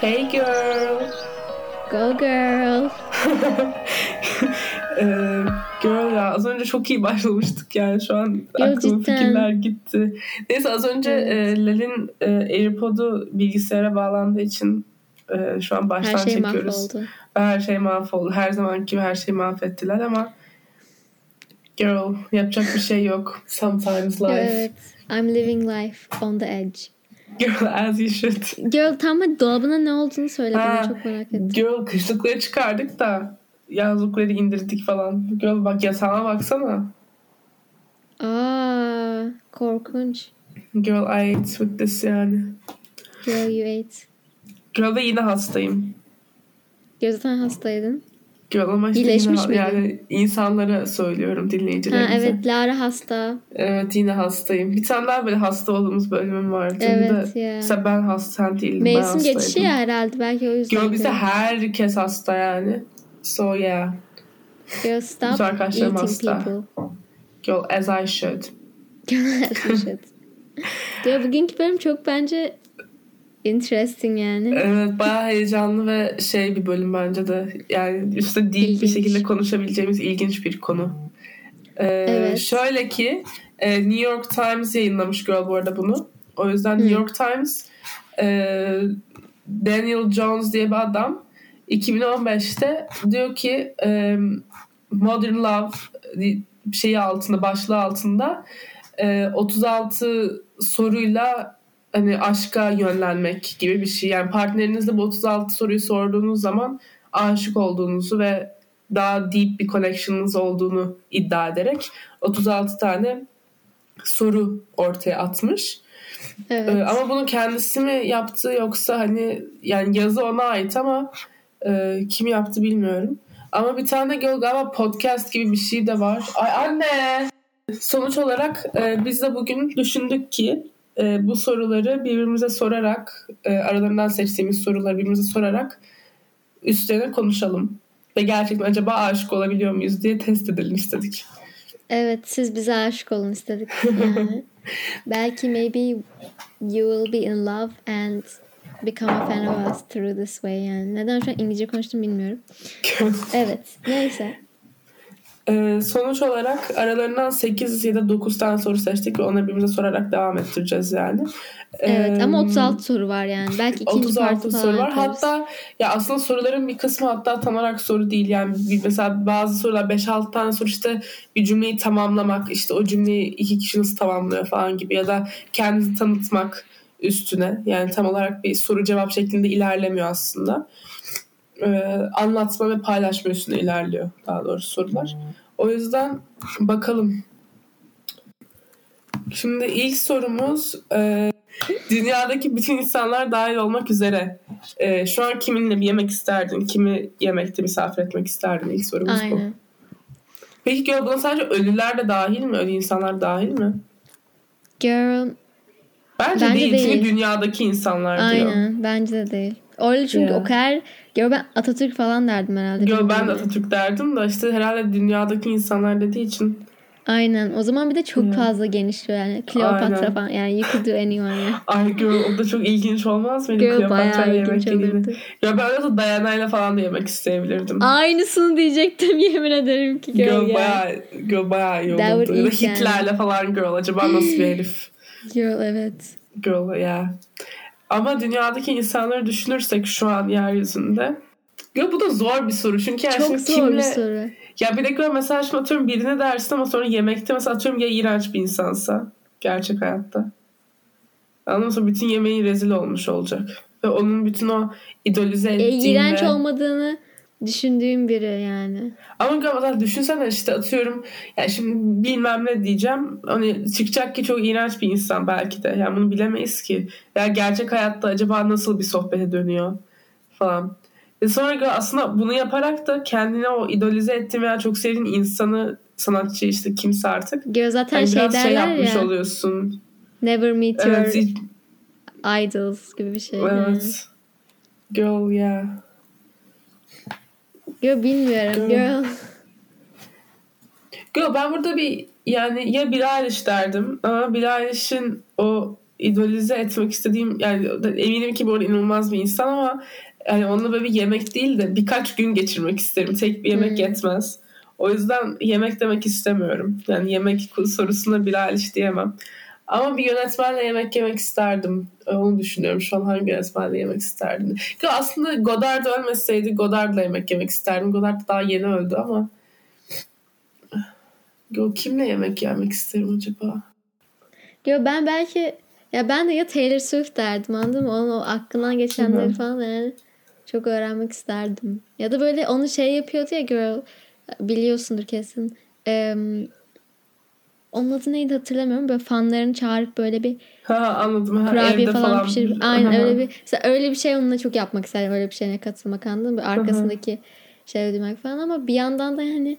Hey girl. Go girl. Ee, girl ya az önce çok iyi başlamıştık yani şu an cidden. fikirler gitti. Neyse az önce Evet. e, Lal'in e, AirPod'u bilgisayara bağlandığı için e, şu an baştan Her şey çekiyoruz. mahvoldu. Her şey mahvoldu. Her zaman gibi her şeyi mahvettiler ama girl yapacak bir şey yok. Sometimes life. Evet. I'm living life on the edge. Girl as you should. Girl tam dolabına ne olduğunu söyle Ha, çok merak ettim. Girl kışlıkları çıkardık da yazlıkları indirdik falan. Girl bak yatağına baksana. Aa, korkunç. Girl I ate with this yani. Girl you ate. Girl ve yine hastayım. Girl zaten hastaydın. Girl ama işte İyileşmiş yine, yani insanlara söylüyorum Ha dinleyicilerimize. evet Lara hasta. Evet yine hastayım. Bir tane daha böyle hasta olduğumuz bölümüm vardı. Evet de ya. Mesela ben hasta sen değildim. ben Mevsim geçişi ya herhalde belki o yüzden. Girl. herkes hasta yani. So yeah. Girl stop arkadaşlarım eating hasta. people. Girl as I should. Girl as you should. Girl bugünkü bölüm çok bence interesting yani. Evet bayağı heyecanlı ve şey bir bölüm bence de. Yani üstte deep bir İlginç. şekilde konuşabileceğimiz ilginç bir konu. Ee, Evet. Şöyle ki e, New York Times yayınlamış Girl bu arada bunu. O yüzden New York Times e, Daniel Jones diye bir adam 2015'te diyor ki e, Modern Love şeyi altında başlığı altında e, 36 soruyla hani aşka yönlenmek gibi bir şey. Yani partnerinizle bu 36 soruyu sorduğunuz zaman aşık olduğunuzu ve daha deep bir connection'ınız olduğunu iddia ederek 36 tane soru ortaya atmış. Evet. Ee, ama bunu kendisi mi yaptı yoksa hani yani yazı ona ait ama e, kim yaptı bilmiyorum. Ama bir tane gö- galiba podcast gibi bir şey de var. Ay anne! Sonuç olarak e, biz de bugün düşündük ki e, bu soruları birbirimize sorarak e, aralarından seçtiğimiz soruları birbirimize sorarak üstlerine konuşalım. Ve gerçekten acaba aşık olabiliyor muyuz diye test edelim istedik. Evet siz bize aşık olun istedik yani. Belki maybe you will be in love and become a fan of us through this way yani. Neden şu an İngilizce konuştum bilmiyorum. Evet neyse. Ee, sonuç olarak aralarından 8 ya da 9 tane soru seçtik ve onları birbirimize sorarak devam ettireceğiz yani. Evet Ee, ama 36 soru var yani. Belki ikinci 36 parti falan soru var. yaparız. Hatta ya aslında soruların bir kısmı hatta tam olarak soru değil. Yani bir, mesela bazı sorular 5-6 tane soru işte bir cümleyi tamamlamak işte o cümleyi iki kişi nasıl tamamlıyor falan gibi ya da kendinizi tanıtmak üstüne. Yani tam olarak bir soru cevap şeklinde ilerlemiyor aslında. Ee, anlatma ve paylaşma üstüne ilerliyor daha doğrusu sorular. O yüzden bakalım. Şimdi ilk sorumuz e, dünyadaki bütün insanlar dahil olmak üzere e, şu an kiminle bir yemek isterdin? Kimi yemekte misafir etmek isterdin? İlk sorumuz bu. Aynen. Peki Gör, buna sadece ölüler de dahil mi? Ölü insanlar dahil mi? Girl Bence, Bence değil. değil. Çünkü dünyadaki insanlar diyor. aynen bence de değil. Öyle çünkü Ya. o kadar Girl ben Atatürk falan derdim herhalde. Gör, ben de. Atatürk derdim de işte herhalde dünyadaki insanlar dediği için Aynen. O zaman bir de çok fazla geniş yani. Kleopatra Aynen. falan. Yani you could do anyone ya. Ay Gör, o da çok ilginç olmaz mıydı? Girl Kleopatra'yla bayağı yemek yediğini? Ya ben öyle Dayana'yla falan da yemek isteyebilirdim. Aynısını diyecektim yemin ederim ki girl, Girl ya. bayağı, girl bayağı iyi That olurdu. Ya da eat yani. Hitler'le falan girl. Acaba nasıl bir herif? Girl evet. Girl ya. Ama dünyadaki insanları düşünürsek şu an yeryüzünde. Ya bu da zor bir soru. Çünkü yani Çok şimdi zor kimle... bir soru. Ya bir dakika mesela şimdi atıyorum birine dersin ama sonra yemekte mesela atıyorum ya iğrenç bir insansa. Gerçek hayatta. Anladın mı? Sonra Bütün yemeği rezil olmuş olacak. Ve onun bütün o idolize E, ettiğin iğrenç olmadığını düşündüğüm biri yani. Ama mesela düşünsene işte atıyorum ya şimdi bilmem ne diyeceğim. Hani çıkacak ki çok iğrenç bir insan belki de. Yani bunu bilemeyiz ki. Ya gerçek hayatta acaba nasıl bir sohbete dönüyor falan. Ve sonra aslında bunu yaparak da kendine o idolize ettiğin veya çok sevdiğin insanı sanatçı işte kimse artık. Girl zaten Yani şey biraz şey yapmış ya. oluyorsun. Never meet your Evet. idols gibi bir şey. yani. Evet. Girl yeah. Girl bilmiyorum. Girl. Girl. Girl ben burada bir yani ya Billie Eilish derdim ama Billie Eilish'in o idolize etmek istediğim yani eminim ki bu arada inanılmaz bir insan ama yani onunla böyle bir yemek değil de birkaç gün geçirmek isterim. Tek bir yemek hmm. yetmez. O yüzden yemek demek istemiyorum. Yani yemek sorusuna bir Eilish diyemem. Ama bir yönetmenle yemek yemek isterdim. Onu düşünüyorum şu an hangi yönetmenle yemek isterdim. Aslında Godard ölmeseydi Godard'la yemek yemek isterdim. Godard daha yeni öldü ama Yo, kimle yemek yemek isterim acaba? Yo ben belki ya ben de ya Taylor Swift derdim anladın mı? Onun o aklından geçenleri falan yani çok öğrenmek isterdim. Ya da böyle onu şey yapıyordu ya girl biliyorsundur kesin. Ee, onun adı neydi hatırlamıyorum. Böyle fanlarını çağırıp böyle bir ha, anladım. Ha, kurabiye falan, falan pişirip aynen öyle bir mesela öyle bir şey onunla çok yapmak isterdim. Öyle bir şeyine katılmak anladın mı? Arkasındaki şey ödemek falan ama bir yandan da yani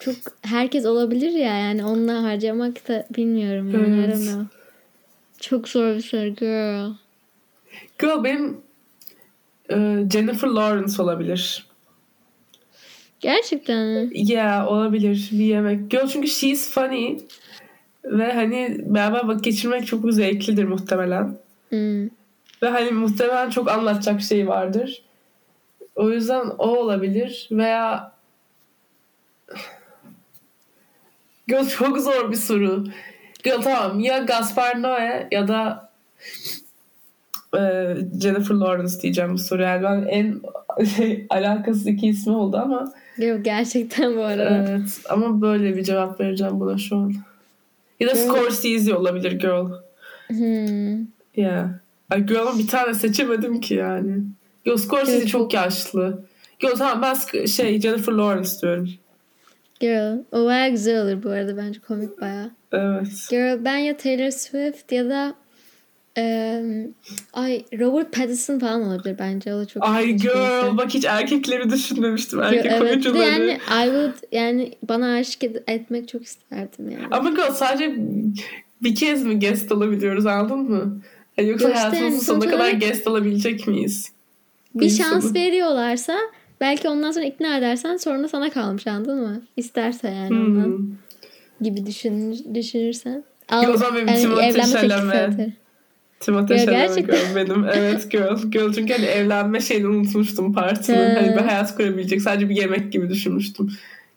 çok herkes olabilir ya yani onunla harcamak da bilmiyorum yani evet. Çok zor bir soru girl. Girl benim e, Jennifer Lawrence olabilir. Gerçekten mi? Yeah olabilir bir yemek. Girl çünkü she's funny ve hani beraber vakit geçirmek çok zevklidir muhtemelen. Hmm. Ve hani muhtemelen çok anlatacak şey vardır. O yüzden o olabilir veya Girl çok zor bir soru. Girl tamam ya Gaspar Noé ya da e, Jennifer Lawrence diyeceğim bu soruya. Yani ben en şey, alakasız iki ismi oldu ama Yok gerçekten bu arada. Evet ama böyle bir cevap vereceğim buna şu an. Ya da girl. Scorsese olabilir girl. Hmm. Yeah. Ay girl'ın bir tane seçemedim ki yani. Yo Scorsese evet, çok yaşlı. Yo tamam ben şey Jennifer Lawrence diyorum. Girl. O baya güzel olur bu arada bence komik baya. Evet. Girl ben ya Taylor Swift ya da ay Robert Pattinson falan olabilir bence. O da çok Ay girl bak hiç erkekleri düşünmemiştim. Erkek girl, evet. oyuncuları. Yani I would yani bana aşık etmek çok isterdim yani. Ama girl sadece bir kez mi guest alabiliyoruz anladın mı? Yani yoksa işte hayatımızın yani, sonuna kadar guest alabilecek miyiz? Bir, bir şans veriyorlarsa Belki ondan sonra ikna edersen sonra sana kalmış anladın mı? İsterse yani hmm. ondan gibi düşün, düşünürsen. Al, Yo, o zaman benim yani Timothée Chalamet. Timothée Chalamet benim. Evet girl. Girl çünkü hani evlenme şeyini unutmuştum partini. hani bir hayat kurabilecek. Sadece bir yemek gibi düşünmüştüm.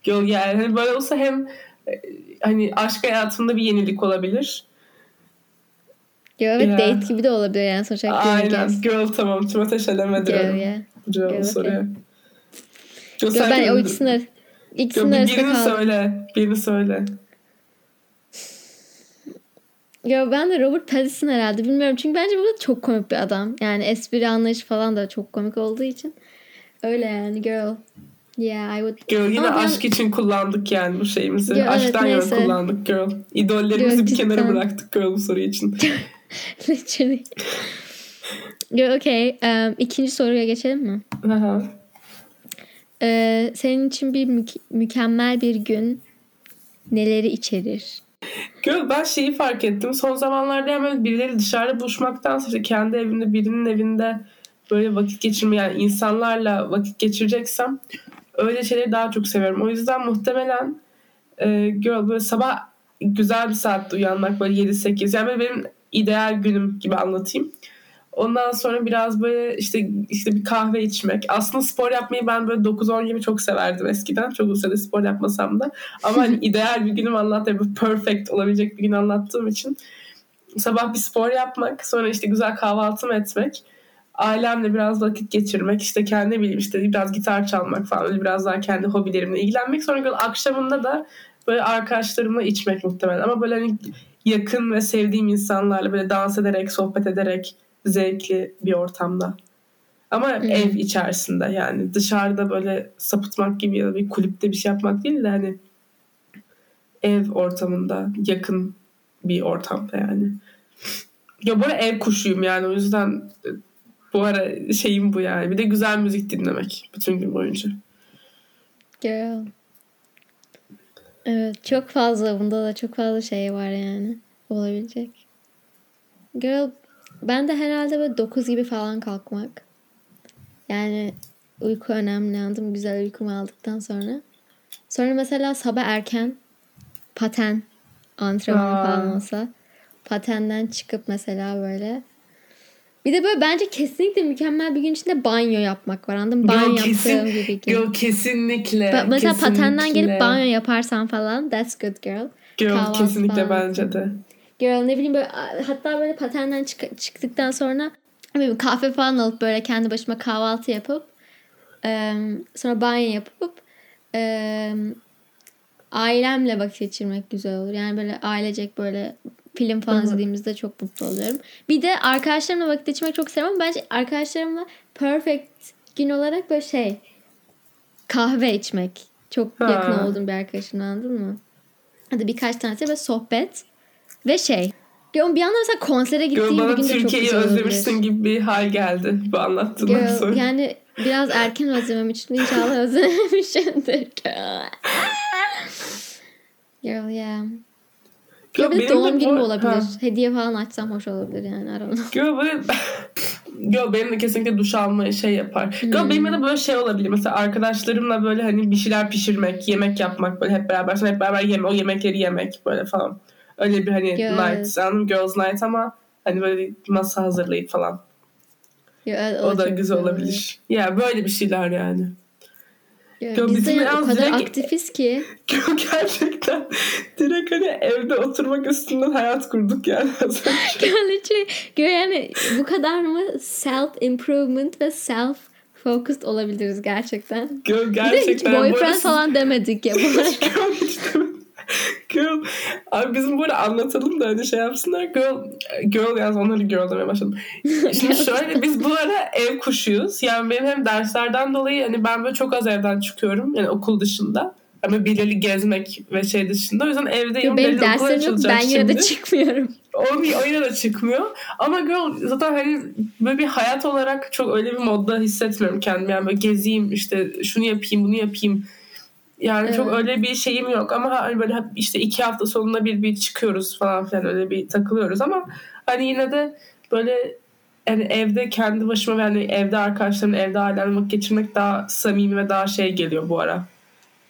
Girl yani hani böyle olsa hem e, hani aşk hayatımda bir yenilik olabilir. Yo, evet yeah. date gibi de olabilir yani sonuçta. Aynen. Girl tamam. Timothée Chalamet diyorum. Girl yeah. Girl, soruyor. Okay. Çok Yo, ben o ikisini, ikisinin arasında birini kaldım. söyle. Birini söyle. Ya ben de Robert Pattinson herhalde bilmiyorum. Çünkü bence bu da çok komik bir adam. Yani espri anlayışı falan da çok komik olduğu için. Öyle yani girl. Yeah, I would. Girl yine Ama aşk ben... için kullandık yani bu şeyimizi. Girl, Aşktan evet, yana kullandık girl. İdollerimizi girl, bir cidden. kenara bıraktık girl bu soru için. Literally. girl, okay. Um, ikinci soruya geçelim mi? Aha. Ee, senin için bir mü- mükemmel bir gün neleri içerir? Gör, ben şeyi fark ettim. Son zamanlarda hemen birileri dışarıda buluşmaktansa işte kendi evimde birinin evinde böyle vakit geçirme yani insanlarla vakit geçireceksem öyle şeyleri daha çok seviyorum. O yüzden muhtemelen e, girl, böyle sabah güzel bir saatte uyanmak böyle 7-8 yani benim ideal günüm gibi anlatayım. Ondan sonra biraz böyle işte işte bir kahve içmek. Aslında spor yapmayı ben böyle 9-10 gibi çok severdim eskiden. Çok uzun spor yapmasam da. Ama hani ideal bir günüm anlattığım, perfect olabilecek bir gün anlattığım için sabah bir spor yapmak, sonra işte güzel kahvaltımı etmek, ailemle biraz vakit geçirmek, işte kendi bileyim işte biraz gitar çalmak falan öyle biraz daha kendi hobilerimle ilgilenmek. Sonra akşamında da böyle arkadaşlarımla içmek muhtemelen. Ama böyle hani yakın ve sevdiğim insanlarla böyle dans ederek, sohbet ederek zevkli bir ortamda. Ama hmm. ev içerisinde yani dışarıda böyle sapıtmak gibi ya da bir kulüpte bir şey yapmak değil de hani ev ortamında yakın bir ortamda yani. Ya böyle ev kuşuyum yani o yüzden bu ara şeyim bu yani. Bir de güzel müzik dinlemek bütün gün boyunca. Girl. Evet çok fazla bunda da çok fazla şey var yani olabilecek. Girl ben de herhalde böyle 9 gibi falan kalkmak. Yani uyku önemli anladım. Güzel uykumu aldıktan sonra. Sonra mesela sabah erken paten antrenmanı falan olsa. Patenden çıkıp mesela böyle. Bir de böyle bence kesinlikle mükemmel bir gün içinde banyo yapmak var. Anladın mı? Banyo Yo, kesin- yaptığım gibi gün. Girl kesinlikle. Ba- mesela patenden kesinlikle. gelip banyo yaparsan falan that's good girl. Kahvaltı kesinlikle falan. bence de. Girl ne bileyim böyle hatta böyle patenden çık- çıktıktan sonra bileyim, kahve falan alıp böyle kendi başıma kahvaltı yapıp e, sonra banyo yapıp e, ailemle vakit geçirmek güzel olur. Yani böyle ailecek böyle film falan Hı hı. izlediğimizde çok mutlu oluyorum. Bir de arkadaşlarımla vakit geçirmek çok seviyorum. Bence arkadaşlarımla perfect gün olarak böyle şey kahve içmek. Çok Ha. yakın olduğum bir arkadaşım anladın mı? Hadi birkaç tanesi böyle sohbet ve şey. Ya bir anda mesela konsere gittiğim bir bana gün de çok Türkiye'yi olabilir. özlemişsin gibi bir hal geldi bu anlattığından Girl, sonra. yani biraz erken özlemem için inşallah özlememişimdir. Girl. Yeah. Girl, Ya bir de benim de doğum bu- günüm olabilir. Ha. Hediye falan açsam hoş olabilir yani. Girl böyle... Girl benim de kesinlikle duş almayı şey yapar. Hmm. benim de böyle şey olabilir. Mesela arkadaşlarımla böyle hani bir şeyler pişirmek, yemek yapmak böyle hep beraber. Sonra hep beraber yeme, o yemekleri yemek böyle falan. Öyle bir hani Girl. night. Anladın mı? Girls night ama hani böyle masa hazırlayıp falan. Ya, O, da çok güzel olabilir. Ya böyle bir şeyler yani. Ya, Girl, biz de o kadar direkt- aktifiz ki. Gerçekten direkt hani evde oturmak üstünden hayat kurduk yani. Gerçi yani bu kadar mı self improvement ve self focused olabiliriz gerçekten. Girl Bir de hiç gerçekten. boyfriend arada- falan demedik ya arada. Girl, işte- girl. Abi bizim böyle anlatalım da hani şey yapsınlar. Girl, girl yalnız onları girl demeye başladım. Şimdi şöyle biz bu ara ev kuşuyuz. Yani benim hem derslerden dolayı hani ben böyle çok az evden çıkıyorum. Yani okul dışında. Ama belirli gezmek ve şey dışında. O yüzden evdeyim. Benim derslerim yok ben yine de çıkmıyorum. O, o yine de çıkmıyor. Ama girl zaten hani böyle bir hayat olarak çok öyle bir modda hissetmiyorum kendimi. Yani böyle gezeyim işte şunu yapayım bunu yapayım. Yani çok Evet. öyle bir şeyim yok ama hani böyle işte iki hafta sonunda bir bir çıkıyoruz falan filan öyle bir takılıyoruz ama hani yine de böyle yani evde kendi başıma yani evde arkadaşlarımla evde ailemle vakit geçirmek daha samimi ve daha şey geliyor bu ara.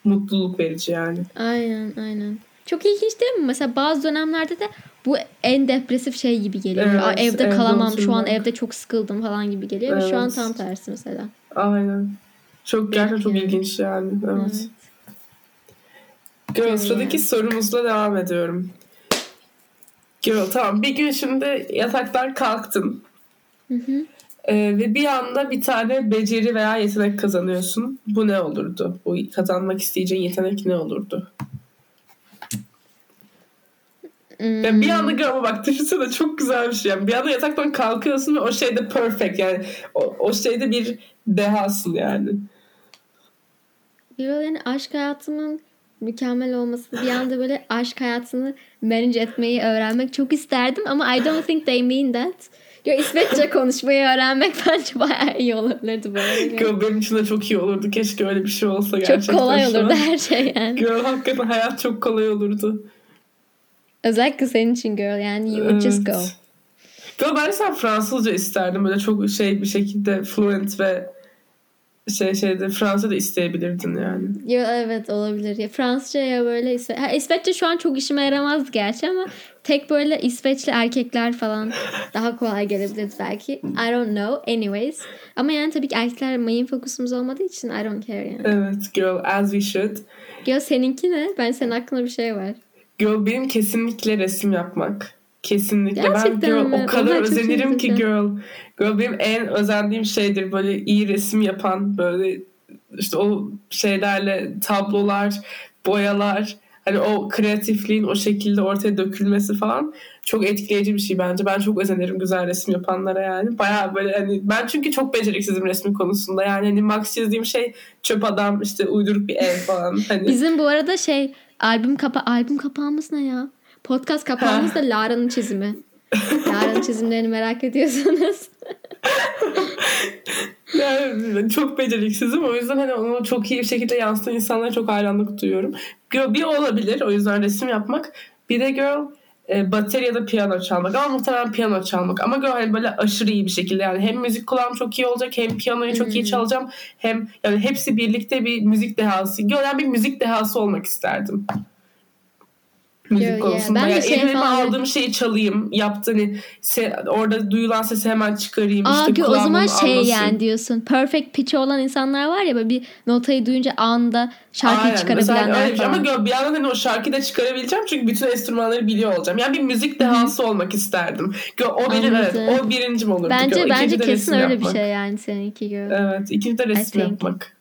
Mutluluk verici yani. Aynen aynen. Çok ilginç değil mi? Mesela bazı dönemlerde de bu en depresif şey gibi geliyor. Evet, Aa, evde evde kalamam şu an oturmak. evde çok sıkıldım falan gibi geliyor. Ve Şu an Evet. tam tersi mesela. Aynen. Çok gerçekten çok ilginç yani. Evet. Evet. Girl sıradaki sorumuzla devam ediyorum. Girl tamam bir gün şimdi yataktan kalktın. Hı hı. Ee, ve bir anda bir tane beceri veya yetenek kazanıyorsun. Bu ne olurdu? Bu kazanmak isteyeceğin yetenek ne olurdu? Hmm. Yani bir anda ama bak düşünsene çok güzel bir şey. Yani bir anda yataktan kalkıyorsun ve o şeyde perfect yani o, o şeyde bir dehasın yani. Bir yani aşk hayatımın mükemmel olması bir anda böyle aşk hayatını manage etmeyi öğrenmek çok isterdim ama I don't think they mean that. Ya İsveççe konuşmayı öğrenmek bence bayağı iyi olabilirdi bu arada. Girl benim için de çok iyi olurdu. Keşke öyle bir şey olsa gerçekten. Çok kolay olurdu her şey yani. Girl hakikaten hayat çok kolay olurdu. Özellikle senin için girl yani you would just go. Evet. Girl ben sen Fransızca isterdim. Böyle çok şey bir şekilde fluent ve şey şeyde Fransa da isteyebilirdin yani. Ya evet olabilir. Ya Fransızca ya böyle İsve ha, İsveççe şu an çok işime yaramaz gerçi ama tek böyle İsveçli erkekler falan daha kolay gelebilirdi belki. I don't know. Anyways. Ama yani tabii ki erkekler main fokusumuz olmadığı için I don't care yani. Evet girl as we should. Ya seninki ne? Ben senin aklında bir şey var. Girl benim kesinlikle resim yapmak. Kesinlikle. ben Gerçekten girl mi? o kadar çok özenirim ki girl. Girl benim en özendiğim şeydir böyle iyi resim yapan böyle işte o şeylerle tablolar, boyalar hani o kreatifliğin o şekilde ortaya dökülmesi falan çok etkileyici bir şey bence. Ben çok özenirim güzel resim yapanlara yani. Bayağı böyle hani ben çünkü çok beceriksizim resim konusunda. Yani hani max çizdiğim şey çöp adam işte uyduruk bir ev falan. Hani Bizim bu arada şey albüm kapa albüm kapağımız ne ya? Podcast kapağımız da Lara'nın çizimi. Lara'nın çizimlerini merak ediyorsanız. Yani çok beceriksizim. O yüzden hani onu çok iyi bir şekilde yansıtan insanlara çok hayranlık duyuyorum. Bir olabilir. O yüzden resim yapmak. Bir de girl e, bateri ya da piyano çalmak. Ama muhtemelen piyano çalmak. Ama girl hani böyle aşırı iyi bir şekilde. Yani hem müzik kulağım çok iyi olacak. Hem piyanoyu çok iyi çalacağım. Hem yani hepsi birlikte bir müzik dehası. Girl yani bir müzik dehası olmak isterdim. Müzik yeah. konusunda. Ben de Yani şey elime falan- aldığım şeyi çalayım. Yaptı hani se- orada duyulan sesi hemen çıkarayım. Aa, işte gö- o zaman şey anlasın. yani diyorsun. Perfect pitch olan insanlar var ya böyle bir notayı duyunca anında şarkıyı Aynen. Çıkarabilenler öyle şey. falan. Ama gör, bir yandan hani o şarkıyı da çıkarabileceğim çünkü bütün enstrümanları biliyor olacağım. Yani bir müzik dehası olmak isterdim. Gör, o benim evet, o birincim olurdu. Bence Gör, bence de kesin öyle yapmak. bir şey yani seninki gör. Evet. ikinci de resim think. yapmak.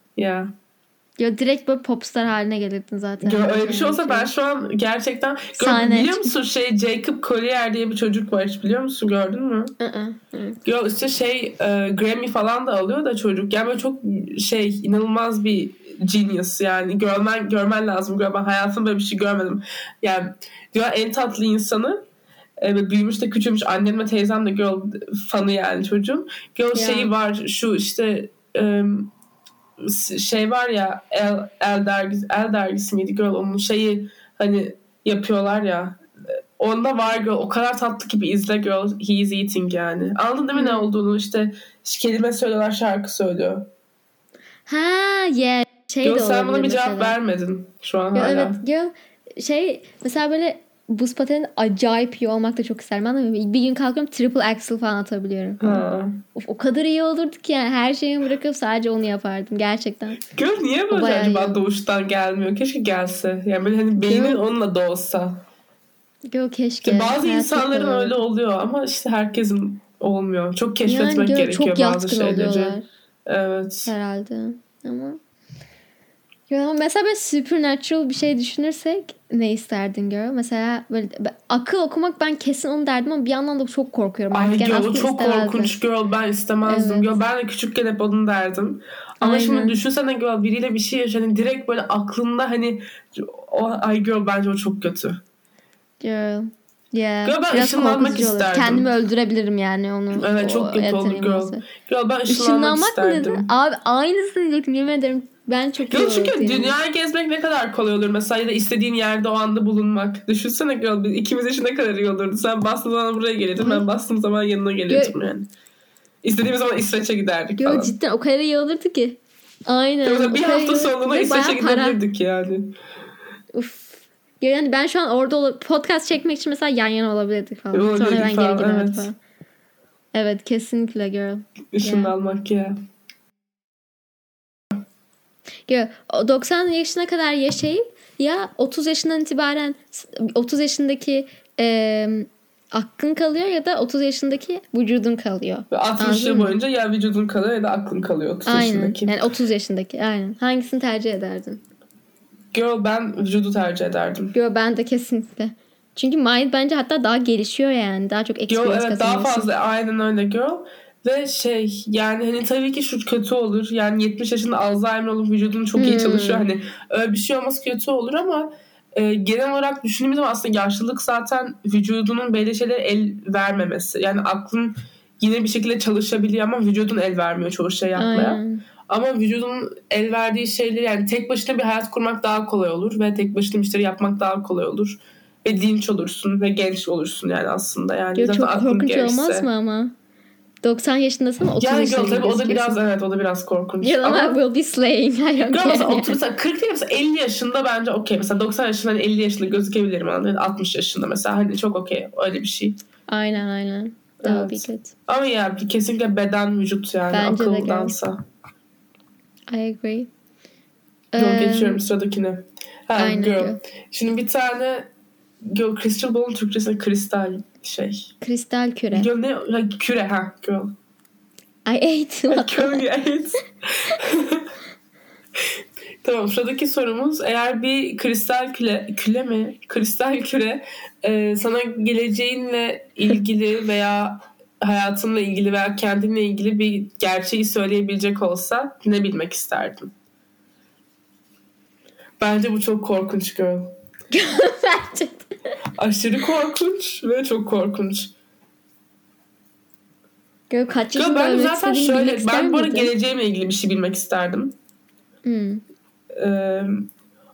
Ya. Direkt böyle popstar haline gelirdin zaten. Gör, öyle bir şey olsa ben şu an gerçekten Gör, Sahneye biliyor musun şey Jacob Collier diye bir çocuk var hiç biliyor musun gördün mü? Yo işte şey e, Grammy falan da alıyor da çocuk. Yani böyle çok şey inanılmaz bir genius yani görmen görmen lazım. Ben hayatımda böyle bir şey görmedim. Yani diyor en tatlı insanı e, ve büyümüş de küçülmüş annem ve teyzem de girl fanı yani çocuğun. Girl Ya. şeyi var şu işte e, şey var ya El, El dergisi El dergisi miydi girl onun şeyi hani yapıyorlar ya onda var girl o kadar tatlı ki bir izle girl he is eating yani. Anladın değil mi ne Hmm. olduğunu işte kelime söylüyorlar şarkı söylüyor. Ha yeah. Şey Girl de sen olabilir bir cevap mesela. vermedin şu an Yo, hala. evet girl şey mesela böyle buz pateni acayip iyi olmak da çok isterim. Mı? Bir gün kalkıyorum triple axel falan atabiliyorum. Ha. Of, o kadar iyi olurdu ki yani her şeyimi bırakıp sadece onu yapardım gerçekten. Girl niye böyle acaba iyi. doğuştan gelmiyor? Keşke gelse. Yani böyle hani beynin Girl. onunla doğsa. Yo keşke. İşte bazı Hayat insanların öyle oluyor ama işte herkesin olmuyor. Çok Yani keşfetmek girl, gerekiyor çok bazı şeyleri. oluyorlar Evet. herhalde. Ama ya mesela böyle supernatural bir şey düşünürsek ne isterdin girl? Mesela böyle akıl okumak ben kesin onu derdim ama bir yandan da çok korkuyorum. Ay Artık yani girl o aslında çok istemezdim. korkunç girl ben istemezdim. Evet. Girl, ben de küçükken hep onu derdim. Ama Aynen. şimdi düşünsene girl biriyle bir şey yaşa hani direkt böyle aklında hani o ay girl bence o çok kötü. Girl. Yeah. Girl, ben Biraz ışınlanmak olur. isterdim. Kendimi öldürebilirim yani onu. Evet çok kötü olur girl. Girl ben ışınlanmak Işınlanmak mı isterdim. dedin? Abi aynısını diyecektim yemin ederim. Ben çok iyi çünkü yani. dünyayı gezmek ne kadar kolay olur mesela ya da istediğin yerde o anda bulunmak. Düşünsene biz ikimiz için ne kadar iyi olurdu. Sen bastığın zaman buraya gelirdin ben bastığım zaman yanına gelirdim yani. İstediğimiz zaman İsveç'e giderdik Yo, falan. cidden o kadar iyi olurdu ki. Aynen. O bir hafta sonuna Ve İsveç'e bayağı para. gidebilirdik yani. Uf. Yani ben şu an orada olup podcast çekmek için mesela yan yana olabilirdik falan. Olabilirdik Sonra ben falan, geri giderdim evet. falan. Evet kesinlikle girl. Işınlanmak ya. Girl. O 90 yaşına kadar yaşayıp ya 30 yaşından itibaren 30 yaşındaki e, aklın kalıyor ya da 30 yaşındaki vücudun kalıyor. Ve 60 Anladın yıl boyunca ya vücudun kalıyor ya da aklın kalıyor 30 Aynen. yaşındaki. Yani 30 yaşındaki aynen. Hangisini tercih ederdin? Girl ben vücudu tercih ederdim. Yo ben de kesinlikle. Çünkü mind bence hatta daha gelişiyor yani. Daha çok Girl experience evet daha kazanıyorsun. fazla aynen öyle girl. Ve şey yani hani tabii ki şu kötü olur. Yani 70 yaşında Alzheimer olup vücudun çok iyi Hmm. çalışıyor. Hani öyle bir şey olması kötü olur ama e, genel olarak düşündüğümüz zaman aslında yaşlılık zaten vücudunun belli şeylere el vermemesi. Yani aklın yine bir şekilde çalışabiliyor ama vücudun el vermiyor çoğu şey yapmaya. Aynen. Ama vücudun el verdiği şeyleri yani tek başına bir hayat kurmak daha kolay olur ve tek başına işleri yapmak daha kolay olur. Ve dinç olursun ve genç olursun yani aslında. Yani Yo, zaten çok korkunç gelişse. olmaz mı ama? 90 yaşındasın ama 30 Yani yaşında girl, tabii o da biraz evet o da biraz korkunç. Girl ama will be slaying. I don't care. mesela, 30, mesela 40 değil mesela 50 yaşında bence okey. Mesela 90 yaşında hani 50 yaşında gözükebilirim anladın mı? 60 yaşında mesela hani çok okey öyle bir şey. aynen aynen. That would Evet. be good. Ama ya bir kesinlikle beden vücut yani Bence akıldansa. I agree. Girl Ee, geçiyorum sıradakine. Ha, aynen, girl. Şimdi bir tane girl crystal ball'un Türkçesinde kristal şey. Kristal küre. Girl ne? Ha, küre ha girl. I ate. What Curly evet. tamam sıradaki sorumuz eğer bir kristal küle, küle mi? Kristal küre e, sana geleceğinle ilgili veya hayatınla ilgili veya kendinle ilgili bir gerçeği söyleyebilecek olsa ne bilmek isterdin? Bence bu çok korkunç girl. Bence. Aşırı korkunç ve çok korkunç. Girl kaç yaşında ben zaten şöyle ben bu arada geleceğimle ilgili bir şey bilmek isterdim. Hmm. Ee,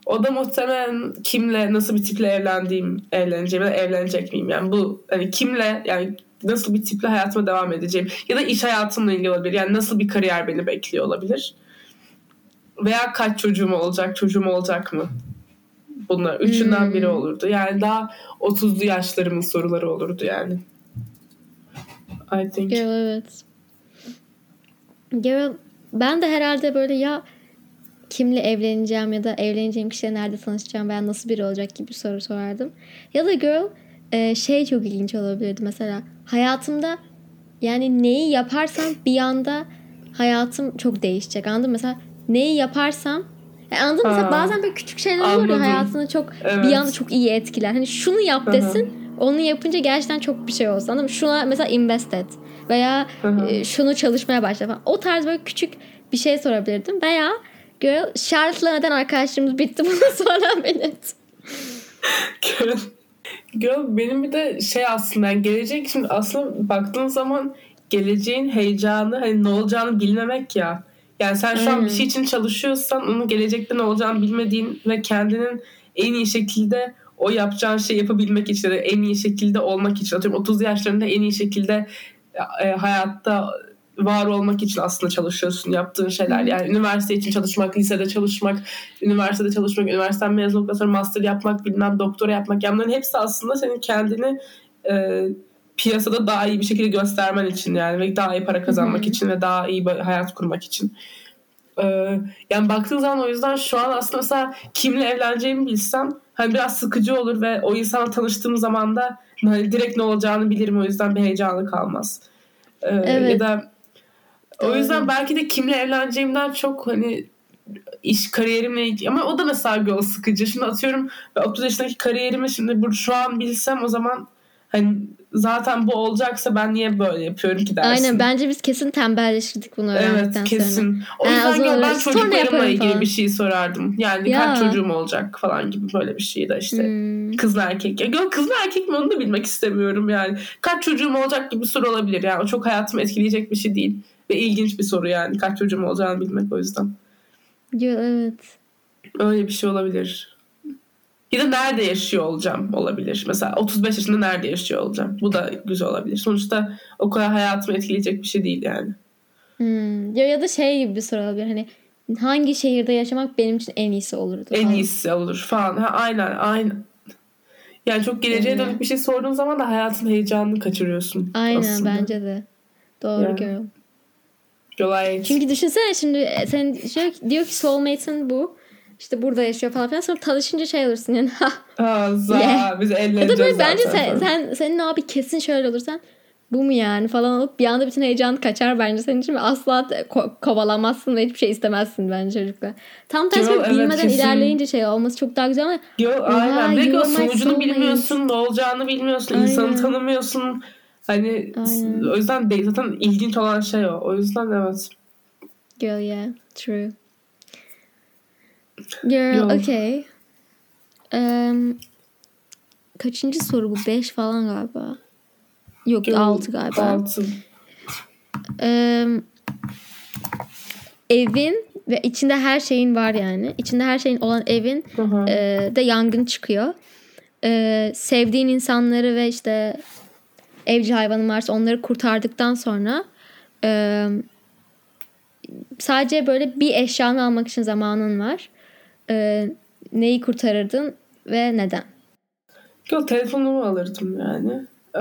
o da muhtemelen kimle nasıl bir tiple evlendiğim evleneceğim ya da evlenecek miyim yani bu hani kimle yani nasıl bir tiple hayatıma devam edeceğim ya da iş hayatımla ilgili olabilir yani nasıl bir kariyer beni bekliyor olabilir veya kaç çocuğum olacak çocuğum olacak mı Bunlar üçünden Hmm. biri olurdu. Yani daha 30'lu yaşlarımın soruları olurdu yani. I think. Girl evet. Girl ben de herhalde böyle ya kimle evleneceğim ya da evleneceğim kişiyle nerede tanışacağım veya nasıl biri olacak gibi bir soru sorardım. Ya da girl e, şey çok ilginç olabilirdi mesela hayatımda yani neyi yaparsam bir anda hayatım çok değişecek anladın mı? Mesela neyi yaparsam yani anladın mı? Mesela bazen böyle küçük şeyler olur ya Anladım. hayatını çok Evet. bir anda çok iyi etkiler. Hani şunu yap desin onu yapınca gerçekten çok bir şey olsun anladın mı? Şuna mesela invest et veya Hı hı. e, şunu çalışmaya başla falan. O tarz böyle küçük bir şey sorabilirdim. Veya girl Charlotte'la neden arkadaşlığımız bitti bunu sorabilirdim. Girl, girl benim bir de şey aslında yani gelecek şimdi aslında baktığın zaman geleceğin heyecanı hani ne olacağını bilmemek ya. Yani sen şu an bir şey için çalışıyorsan onun gelecekte ne olacağını bilmediğin ve kendinin en iyi şekilde o yapacağın şeyi yapabilmek için de en iyi şekilde olmak için atıyorum 30 yaşlarında en iyi şekilde e, hayatta var olmak için aslında çalışıyorsun yaptığın şeyler. Yani üniversite için çalışmak, lisede çalışmak, üniversitede çalışmak, üniversiteden mezun olduktan sonra master yapmak, bilmem doktora yapmak. Yani bunların hepsi aslında senin kendini e, piyasada daha iyi bir şekilde göstermen için yani ve daha iyi para kazanmak Hı hı. için ve daha iyi bir hayat kurmak için. E, yani baktığın zaman o yüzden şu an aslında mesela kimle evleneceğimi bilsem hani biraz sıkıcı olur ve o insanla tanıştığım zaman da hani direkt ne olacağını bilirim o yüzden bir heyecanı kalmaz. E, Evet. Ya da o yüzden belki de kimle evleneceğimden çok hani iş kariyerimle ilgili ama o da mesela girl sıkıcı. Şimdi atıyorum ben 30 yaşındaki kariyerimi şimdi bu şu an bilsem o zaman hani zaten bu olacaksa ben niye böyle yapıyorum ki dersin. Aynen bence biz kesin tembelleştirdik bunu öğrendikten Evet kesin. sonra. O yüzden zaman girl, ben çocuklarımla ilgili falan. bir şey sorardım. Yani Ya. kaç çocuğum olacak falan gibi böyle bir şey de işte. Hmm. Kız mı erkek? Ya girl, kız mı erkek mi onu da bilmek istemiyorum yani. Kaç çocuğum olacak gibi soru olabilir yani. O çok hayatımı etkileyecek bir şey değil. Ve ilginç bir soru yani. Kaç çocuğum olacağını bilmek o yüzden. Evet. Öyle bir şey olabilir. Ya da nerede yaşıyor olacağım olabilir. Mesela 35 yaşında nerede yaşıyor olacağım. Bu da güzel olabilir. Sonuçta o kadar hayatımı etkileyecek bir şey değil yani. Hmm. Ya, ya da şey gibi bir soru olabilir. Hani hangi şehirde yaşamak benim için en iyisi olurdu En falan. iyisi olur falan. Ha, aynen aynen. Yani çok geleceğe dönük bir şey sorduğun zaman da hayatın heyecanını kaçırıyorsun. Aynen aslında. bence de. Doğru Ya. girl. Kolay. Çünkü düşünsene şimdi e, sen şey, diyor ki soulmate'in bu. İşte burada yaşıyor falan filan. Sonra tanışınca şey olursun yani. ha. Za, Yeah. biz ya evleneceğiz da böyle bence sen, sen, senin abi kesin şöyle olursan bu mu yani falan olup bir anda bütün heyecan kaçar bence senin için asla ko- kovalamazsın ve hiçbir şey istemezsin bence çocuklar. Tam tersi Yo, evet, bilmeden kesin. ilerleyince şey olması çok daha güzel ama Yo, aynen. You o sonucunu bilmiyorsun, ne olacağını bilmiyorsun, Aynen. insanı tanımıyorsun. Hani Aynen. o yüzden değil. Zaten ilginç olan şey o. O yüzden evet. girl yeah true. Girl Yo. okay. Um, kaçıncı soru bu? 5 falan galiba. Yok Yo, 6 galiba. Altı. Em, evin ve içinde her şeyin var yani. İçinde her şeyin olan evin Hı hı. e, de yangın çıkıyor. E, sevdiğin insanları ve işte evcil hayvanın varsa onları kurtardıktan sonra e, sadece böyle bir eşyanı almak için zamanın var. E, neyi kurtarırdın ve neden? Yo, telefonumu alırdım yani. Ee,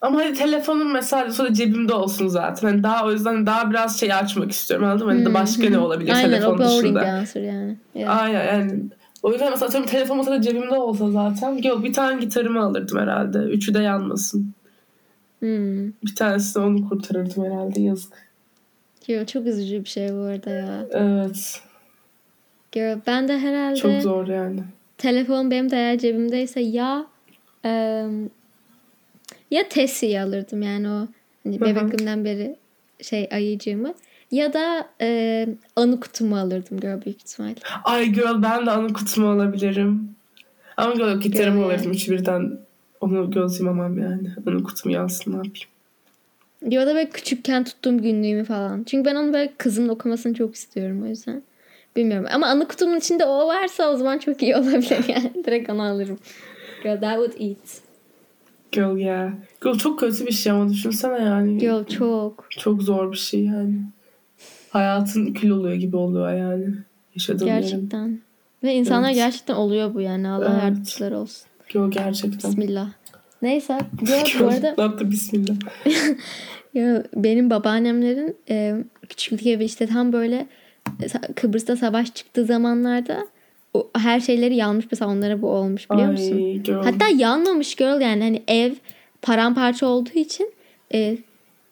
ama hani telefonum mesela sonra cebimde olsun zaten. Hani daha o yüzden daha biraz şey açmak istiyorum anladın mı? Hani de başka ne olabilir Aynen o telefon dışında. bir answer yani. Yeah. Aynen yani. O yüzden mesela atıyorum telefon mesela cebimde olsa zaten. Yok bir tane gitarımı alırdım herhalde. Üçü de yanmasın. Hmm. Bir tanesi onu kurtarırdım herhalde yazık. Yo, çok üzücü bir şey bu arada ya. Evet. Girl, ben de herhalde Çok zor yani. telefon benim de eğer cebimdeyse ya em, ya Tessie'yi alırdım yani o hani bebekliğimden beri şey ayıcığımı ya da e, anı kutumu alırdım girl büyük ihtimal. Ay girl ben de anı kutumu alabilirim. Ama girl gitarımı Girl. alırdım. Üçü birden onu göz yumamam yani. Anı kutumu yansın ne yapayım. Ya da böyle küçükken tuttuğum günlüğümü falan. Çünkü ben onu böyle kızımın okumasını çok istiyorum o yüzden. Bilmiyorum ama anı kutumun içinde o varsa o zaman çok iyi olabilir yani. Direkt onu alırım. Girl that would eat. Girl ya. Girl çok kötü bir şey ama düşünsene yani. Girl çok. Çok zor bir şey yani. Hayatın kül oluyor gibi oluyor yani. Yaşadığın yerin. Gerçekten. Ve insanlar Evet. gerçekten oluyor bu yani. Allah Evet. yardımcıları olsun. Yo gerçekten. Bismillah. Neyse. Yo, bu arada Atlattı bismillah. ya, benim babaannemlerin e, küçüklük evi işte tam böyle Kıbrıs'ta savaş çıktığı zamanlarda o, her şeyleri yanmış mesela onlara bu olmuş biliyor musun? Ay girl. Hatta yanmamış girl yani hani ev paramparça olduğu için e,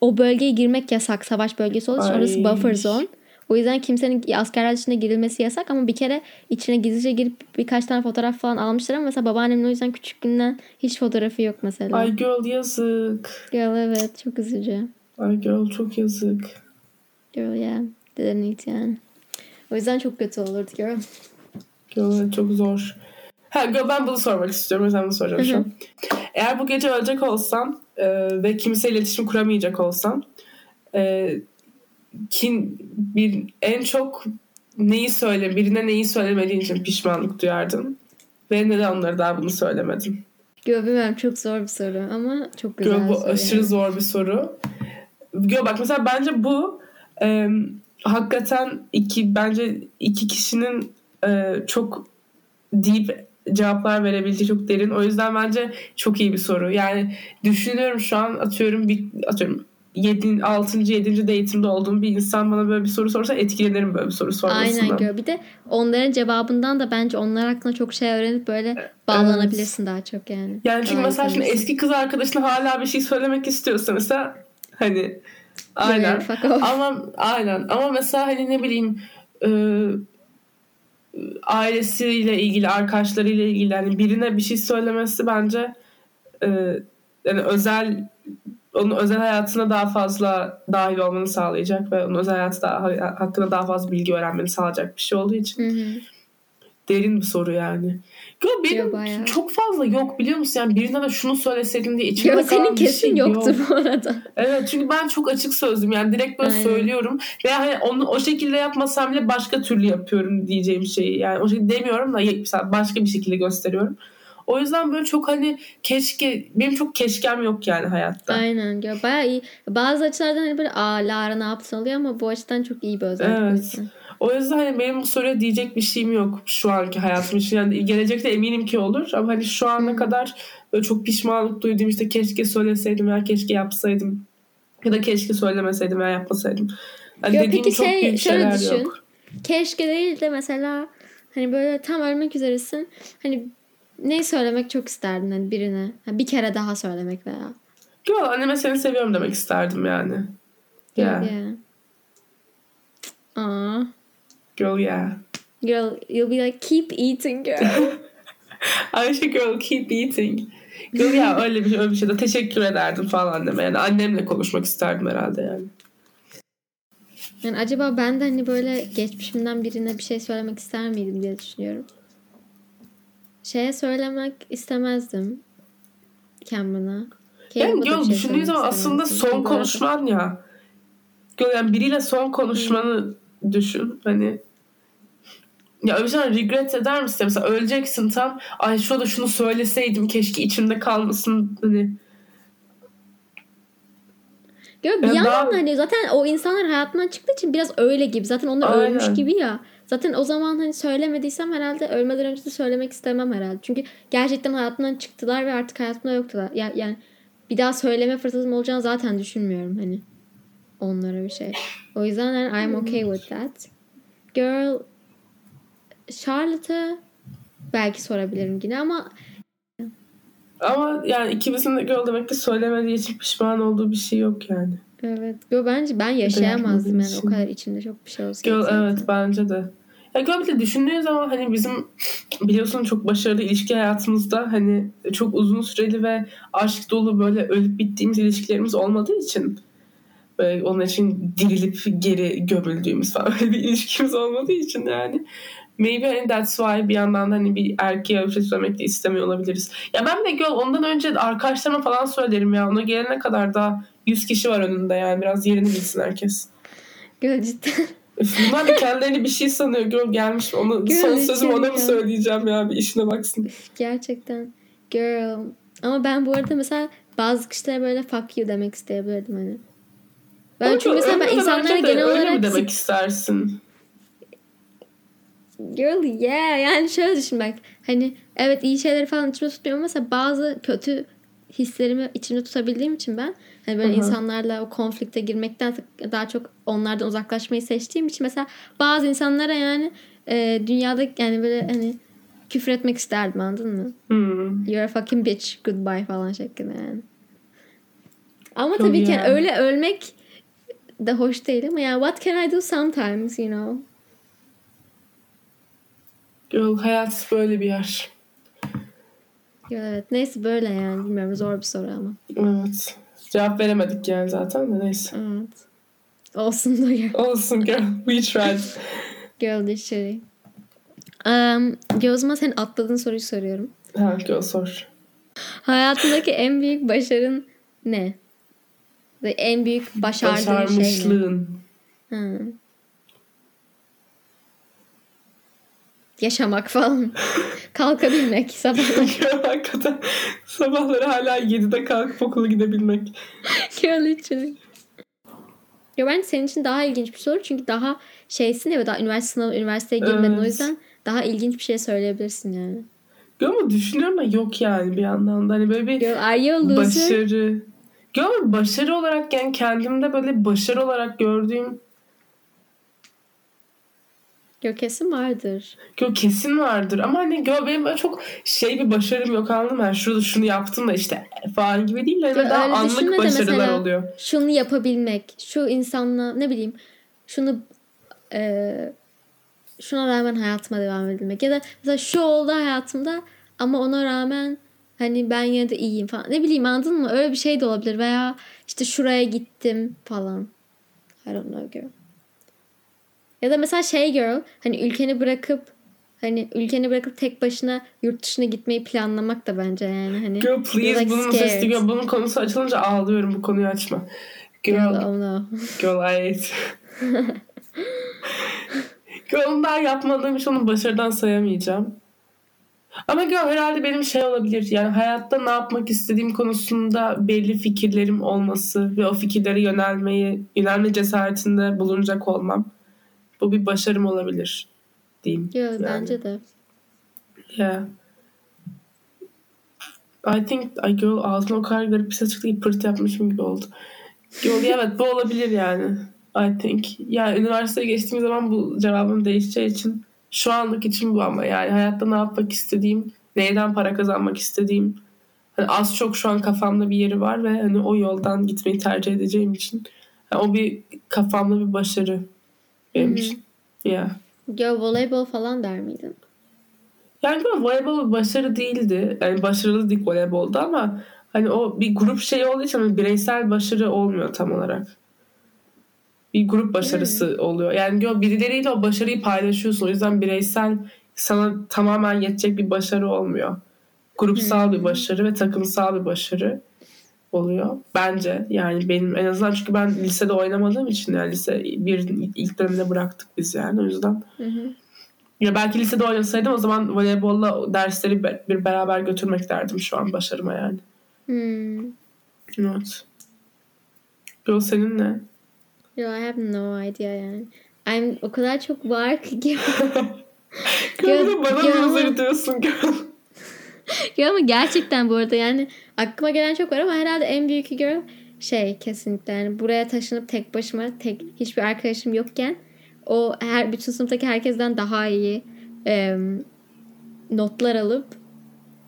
o bölgeye girmek yasak savaş bölgesi olduğu için Ay. orası buffer zone. O yüzden kimsenin askerler dışında girilmesi yasak ama bir kere içine gizlice girip birkaç tane fotoğraf falan almışlar ama mesela babaannemin o yüzden küçüklüğünden hiç fotoğrafı yok mesela. Ay girl yazık. Girl evet çok üzücü. Ay girl çok yazık. Girl yeah. Didn't yani. O yüzden çok kötü olurdu girl. Girl çok zor. Ha ben bunu sormak istiyorum. O yüzden bunu soracağım şu an. Eğer bu gece ölecek olsam e, ve kimseyle iletişim kuramayacak olsam e, kim bir en çok neyi söyle birine neyi söylemediğin için pişmanlık duyardın ve neden onlara daha bunu söylemedin? Girl bilmiyorum çok zor bir soru ama çok güzel bir bu soru. aşırı yani. zor bir soru. Girl, bak mesela bence bu e, hakikaten iki bence iki kişinin e, çok deep cevaplar verebildiği çok derin. O yüzden bence çok iyi bir soru. Yani düşünüyorum şu an atıyorum bir atıyorum 7. 6. 7. date'imde olduğum bir insan bana böyle bir soru sorsa etkilenirim böyle bir soru sormasından. Aynen girl. Bir de onların cevabından da bence onlar hakkında çok şey öğrenip böyle bağlanabilirsin daha çok yani. Yani çünkü mesela şimdi eski kız arkadaşına hala bir şey söylemek istiyorsa mesela hani aynen. Ama aynen ama mesela hani ne bileyim e, ailesiyle ilgili arkadaşlarıyla ilgili hani birine bir şey söylemesi bence e, yani özel onun özel hayatına daha fazla dahil olmanı sağlayacak ve onun özel hayatı daha, hakkında daha fazla bilgi öğrenmeni sağlayacak bir şey olduğu için Hı hı. derin bir soru yani. Yo, benim bayağı. çok fazla yok biliyor musun? Yani birine de şunu söyleseydin diye içimde Yo, kalan senin kesin şey yoktur yok. bu arada. Evet çünkü ben çok açık sözlüyüm. Yani direkt böyle Aynen. söylüyorum. Ve hani onu o şekilde yapmasam bile başka türlü yapıyorum diyeceğim şeyi. Yani o şekilde demiyorum da mesela başka bir şekilde gösteriyorum. O yüzden böyle çok hani keşke benim çok keşkem yok yani hayatta. Aynen. Girl. Bayağı iyi. Bazı açılardan hani böyle aa Lara ne yapsın oluyor ama bu açıdan çok iyi bir özellik. Evet. yüzden. O yüzden hani benim bu soruya diyecek bir şeyim yok şu anki hayatım için. Yani gelecekte eminim ki olur ama hani şu ana kadar böyle çok pişmanlık duyduğum işte keşke söyleseydim veya keşke yapsaydım ya da keşke söylemeseydim veya yapmasaydım. Hani Ya dediğim peki çok şey, büyük şöyle düşün. yok. Keşke değil de mesela hani böyle tam ölmek üzeresin. Hani ne söylemek çok isterdin hani birine. Ha, bir kere daha söylemek veya. Yo anneme seni seviyorum demek isterdim yani. Yeah. Yeah. Aa. Girl yeah. Girl, you'll be like keep eating girl. Ayşe girl keep eating. Girl ya öyle bir, öyle bir şeyde teşekkür ederdim falan anneme. Yani annemle konuşmak isterdim herhalde yani. Yani acaba ben de hani böyle geçmişimden birine bir şey söylemek ister miydim diye düşünüyorum. Şeye söylemek istemezdim. Cameron'a. Yani bir şey düşündüğün zaman aslında son konuşman ya. Yani biriyle son konuşmanı düşün. Hani ya öyle regret eder misin? Mesela öleceksin tam. Ay şurada şunu söyleseydim keşke içimde kalmasın. Hani Gör, bir Ya yandan da hani zaten o insanlar hayatından çıktığı için biraz öyle gibi. Zaten onlar Aynen. ölmüş gibi ya. Zaten o zaman hani söylemediysem herhalde ölmeden önce de söylemek istemem herhalde. Çünkü gerçekten hayatımdan çıktılar ve artık hayatımda yoktular. Ya, yani bir daha söyleme fırsatım olacağını zaten düşünmüyorum hani onlara bir şey. O yüzden yani I'm okay with that. Girl Charlotte'a belki sorabilirim yine ama ama yani ikimizin de girl demek ki söylemediği için pişman olduğu bir şey yok yani. evet. Yo, bence ben yaşayamazdım yani o için. kadar içimde çok bir şey olsaydı. Zaten. evet bence de. Ya girl bir de düşündüğün zaman hani bizim biliyorsun çok başarılı ilişki hayatımızda hani çok uzun süreli ve aşk dolu böyle ölüp bittiğimiz ilişkilerimiz olmadığı için böyle onun için dirilip geri gömüldüğümüz falan bir ilişkimiz olmadığı için yani maybe hani that's why bir yandan da hani bir erkeğe bir şey söylemek de istemiyor olabiliriz. Ya ben de girl ondan önce arkadaşlarıma falan söylerim ya ona gelene kadar daha 100 kişi var önünde yani biraz yerini bilsin herkes. Girl cidden. Bunlar da kendilerini bir şey sanıyor. Girl gelmiş. Onu, Girl son sözüm ona mı söyleyeceğim ya? Bir işine baksın. Gerçekten. Girl. Ama ben bu arada mesela bazı kişilere böyle fuck you demek isteyebilirdim hani. Ben Ama çünkü mesela ben insanlara genel öyle mi olarak demek istersin? Girl yeah yani şöyle düşün bak. Hani evet iyi şeyleri falan içimde tutmuyorum ama mesela bazı kötü hislerimi içimde tutabildiğim için ben hani böyle Hı hı. insanlarla o konflikte girmekten daha çok onlardan uzaklaşmayı seçtiğim için mesela bazı insanlara yani e, dünyada yani böyle hani küfür etmek isterdim anladın mı? Hmm. You're a fucking bitch goodbye falan şeklinde yani. Ama Çok tabii ki yani. öyle ölmek de hoş değil ama yani what can I do sometimes you know? Girl hayat böyle bir yer. Evet neyse böyle yani bilmiyorum zor bir soru ama. Evet. Cevap veremedik yani zaten de neyse. Evet. Olsun da ya. Olsun girl. We tried. Girl dictionary. Um, zaman senin atladığın soruyu soruyorum. Ha girl sor. Hayatındaki en büyük başarın ne? Ve en büyük başardığın şey ne? Başarmışlığın. Hı. Yaşamak falan. Kalkabilmek sabahları. Hakikaten sabahları hala 7'de kalkıp okula gidebilmek. İçin. Ya bence senin için daha ilginç bir soru çünkü daha şeysin ya ve daha üniversite sınavı, üniversiteye girmedin o Evet. yüzden daha ilginç bir şey söyleyebilirsin yani. Girl ama düşünüyorum da yok yani bir yandan da. Hani böyle bir Girl are you başarı. Ama başarı olarak yani kendimde böyle başarı olarak gördüğüm Yok kesin vardır. Yo kesin vardır ama hani gö benim böyle çok şey bir başarım yok anladın mı? Yani şurada şunu yaptım da işte falan gibi değil de hani Yo, daha anlık başarılar mesela- oluyor. Şunu yapabilmek, şu insanla ne bileyim şunu eee, şuna rağmen hayatıma devam edebilmek ya da mesela şu oldu hayatımda ama ona rağmen hani ben yine de iyiyim falan. Ne bileyim anladın mı? Öyle bir şey de olabilir veya işte şuraya gittim falan. I don't know girl. Ya da mesela şey girl hani ülkeni bırakıp hani ülkeni bırakıp tek başına yurt dışına gitmeyi planlamak da bence yani hani. Girl please like bunun scared. girl bunun konusu açılınca ağlıyorum bu konuyu açma. Girl, Girl, oh no. girl I hate. girl onu daha yapmadığım için onu başarıdan sayamayacağım. Ama girl herhalde benim şey olabilir yani hayatta ne yapmak istediğim konusunda belli fikirlerim olması ve o fikirlere yönelmeyi, yönelme cesaretinde bulunacak olmam. Bu bir başarım olabilir diyeyim. Yo, Yani. bence de. Yeah. I think ay girl ağzıma o kadar garip bir ses çıktı ki pırt yapmışım gibi oldu. Girl evet bu olabilir yani. I think. Yani üniversiteye geçtiğim zaman bu cevabım değişeceği için şu anlık için bu ama yani hayatta ne yapmak istediğim, neyden para kazanmak istediğim hani az çok şu an kafamda bir yeri var ve hani o yoldan gitmeyi tercih edeceğim için yani o bir kafamda bir başarı benim. Yeah. Yo voleybol falan der miydin? Yani böyle voleybol başarı değildi. Yani başarılı dik voleybolda ama hani o bir grup şeyi olduğu için hani bireysel başarı olmuyor tam olarak. Bir grup başarısı oluyor. Yani birileriyle o başarıyı paylaşıyorsun. O yüzden bireysel sana tamamen yetecek bir başarı olmuyor. Grupsal bir başarı ve takımsal bir başarı oluyor. Bence yani benim en azından çünkü ben lisede oynamadığım için yani lise bir ilk döneminde bıraktık biz yani o yüzden Hı hı. ya belki lisede oynasaydım o zaman voleybolla dersleri bir beraber götürmek derdim şu an başarıma yani. Hmm. Evet. Yol senin ne? Yo I have no idea yani. I'm o kadar çok var ki. Bir de bana loser diyorsun? Yo ama gerçekten bu arada yani aklıma gelen çok var ama herhalde en büyük girl şey kesinlikle yani buraya taşınıp tek başıma tek hiçbir arkadaşım yokken o her bütün sınıftaki herkesten daha iyi em, notlar alıp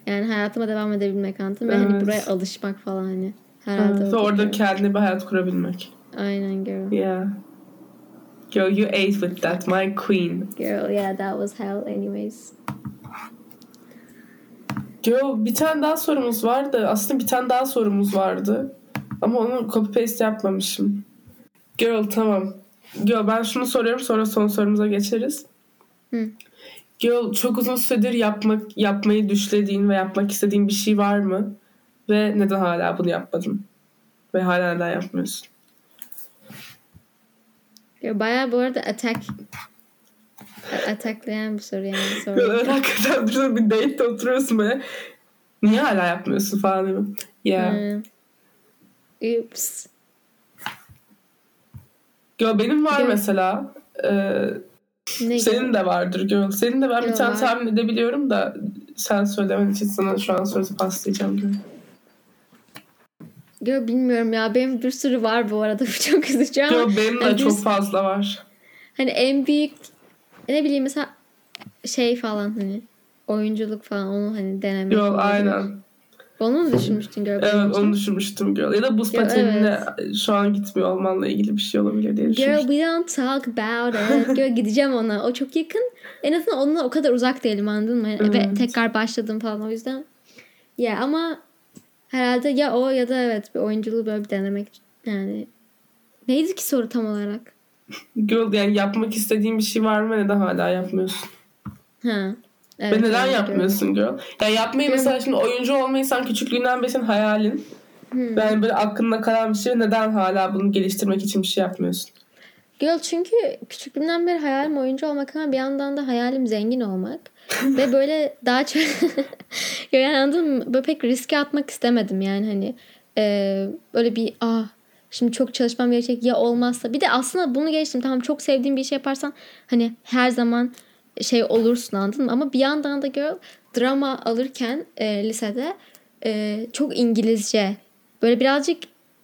yani hayatıma devam edebilmek anladın mı? Ve hani Evet. buraya alışmak falan hani. Herhalde Evet, orada girl. kendine bir hayat kurabilmek. Aynen girl. Yeah. Girl you ate with that my queen. Girl yeah that was hell anyways. Girl bir tane daha sorumuz vardı. Aslında bir tane daha sorumuz vardı. Ama onu copy paste yapmamışım. Girl tamam. Girl ben şunu soruyorum sonra son sorumuza geçeriz. Hı. Girl çok uzun süredir yapmak yapmayı düşlediğin ve yapmak istediğin bir şey var mı? Ve neden hala bunu yapmadın? Ve hala neden yapmıyorsun? Girl, bayağı bu arada attack a- attacklayan bir soru yani soru. evet, hakikaten şurada bir date'de oturuyorsun böyle. Niye hala yapmıyorsun falan mi? Yeah. Hmm. Oops. Yo benim var Yo. mesela. Ee, Ne Senin gibi? de vardır girl. Senin de ben bir Girl tane var. tahmin edebiliyorum da sen söylemen için sana şu an sözü paslayacağım girl. Girl bilmiyorum ya. Benim bir sürü var bu arada. Çok üzücü ama. Girl benim de hani çok biz- fazla var. Hani en büyük ne bileyim mesela şey falan hani oyunculuk falan onu hani denemek. Girl olabilir. aynen. Onu mu düşünmüştün Girl? Evet için? onu düşünmüştüm girl. Ya da buz patenine şu an gitmiyor olmanla ilgili bir şey olabilir diye Girl we don't talk about it. Girl gideceğim ona. O çok yakın. En azından onunla o kadar uzak değilim anladın mı? Ve Evet. tekrar başladım falan o yüzden. Ya ama herhalde ya o ya da evet bir oyunculuğu böyle bir denemek yani. Neydi ki soru tam olarak? Girl yani yapmak istediğin bir şey var mı neden hala yapmıyorsun? Ha. Evet, ve neden yapmıyorsun girl? Ya yapmayı mesela şimdi oyuncu olmayı sen küçüklüğünden beri senin hayalin. Hmm. Yani böyle aklında kalan bir şey neden hala bunu geliştirmek için bir şey yapmıyorsun? Girl çünkü küçüklüğümden beri hayalim oyuncu olmak ama bir yandan da hayalim zengin olmak. Ve böyle daha çok yani anladın mı? Böyle pek riske atmak istemedim yani hani e, böyle bir ah şimdi çok çalışmam gerekecek ya olmazsa. Bir de aslında bunu geçtim tamam çok sevdiğim bir şey yaparsan hani her zaman şey olursun anladın mı? Ama bir yandan da girl drama alırken e, lisede e, çok İngilizce böyle birazcık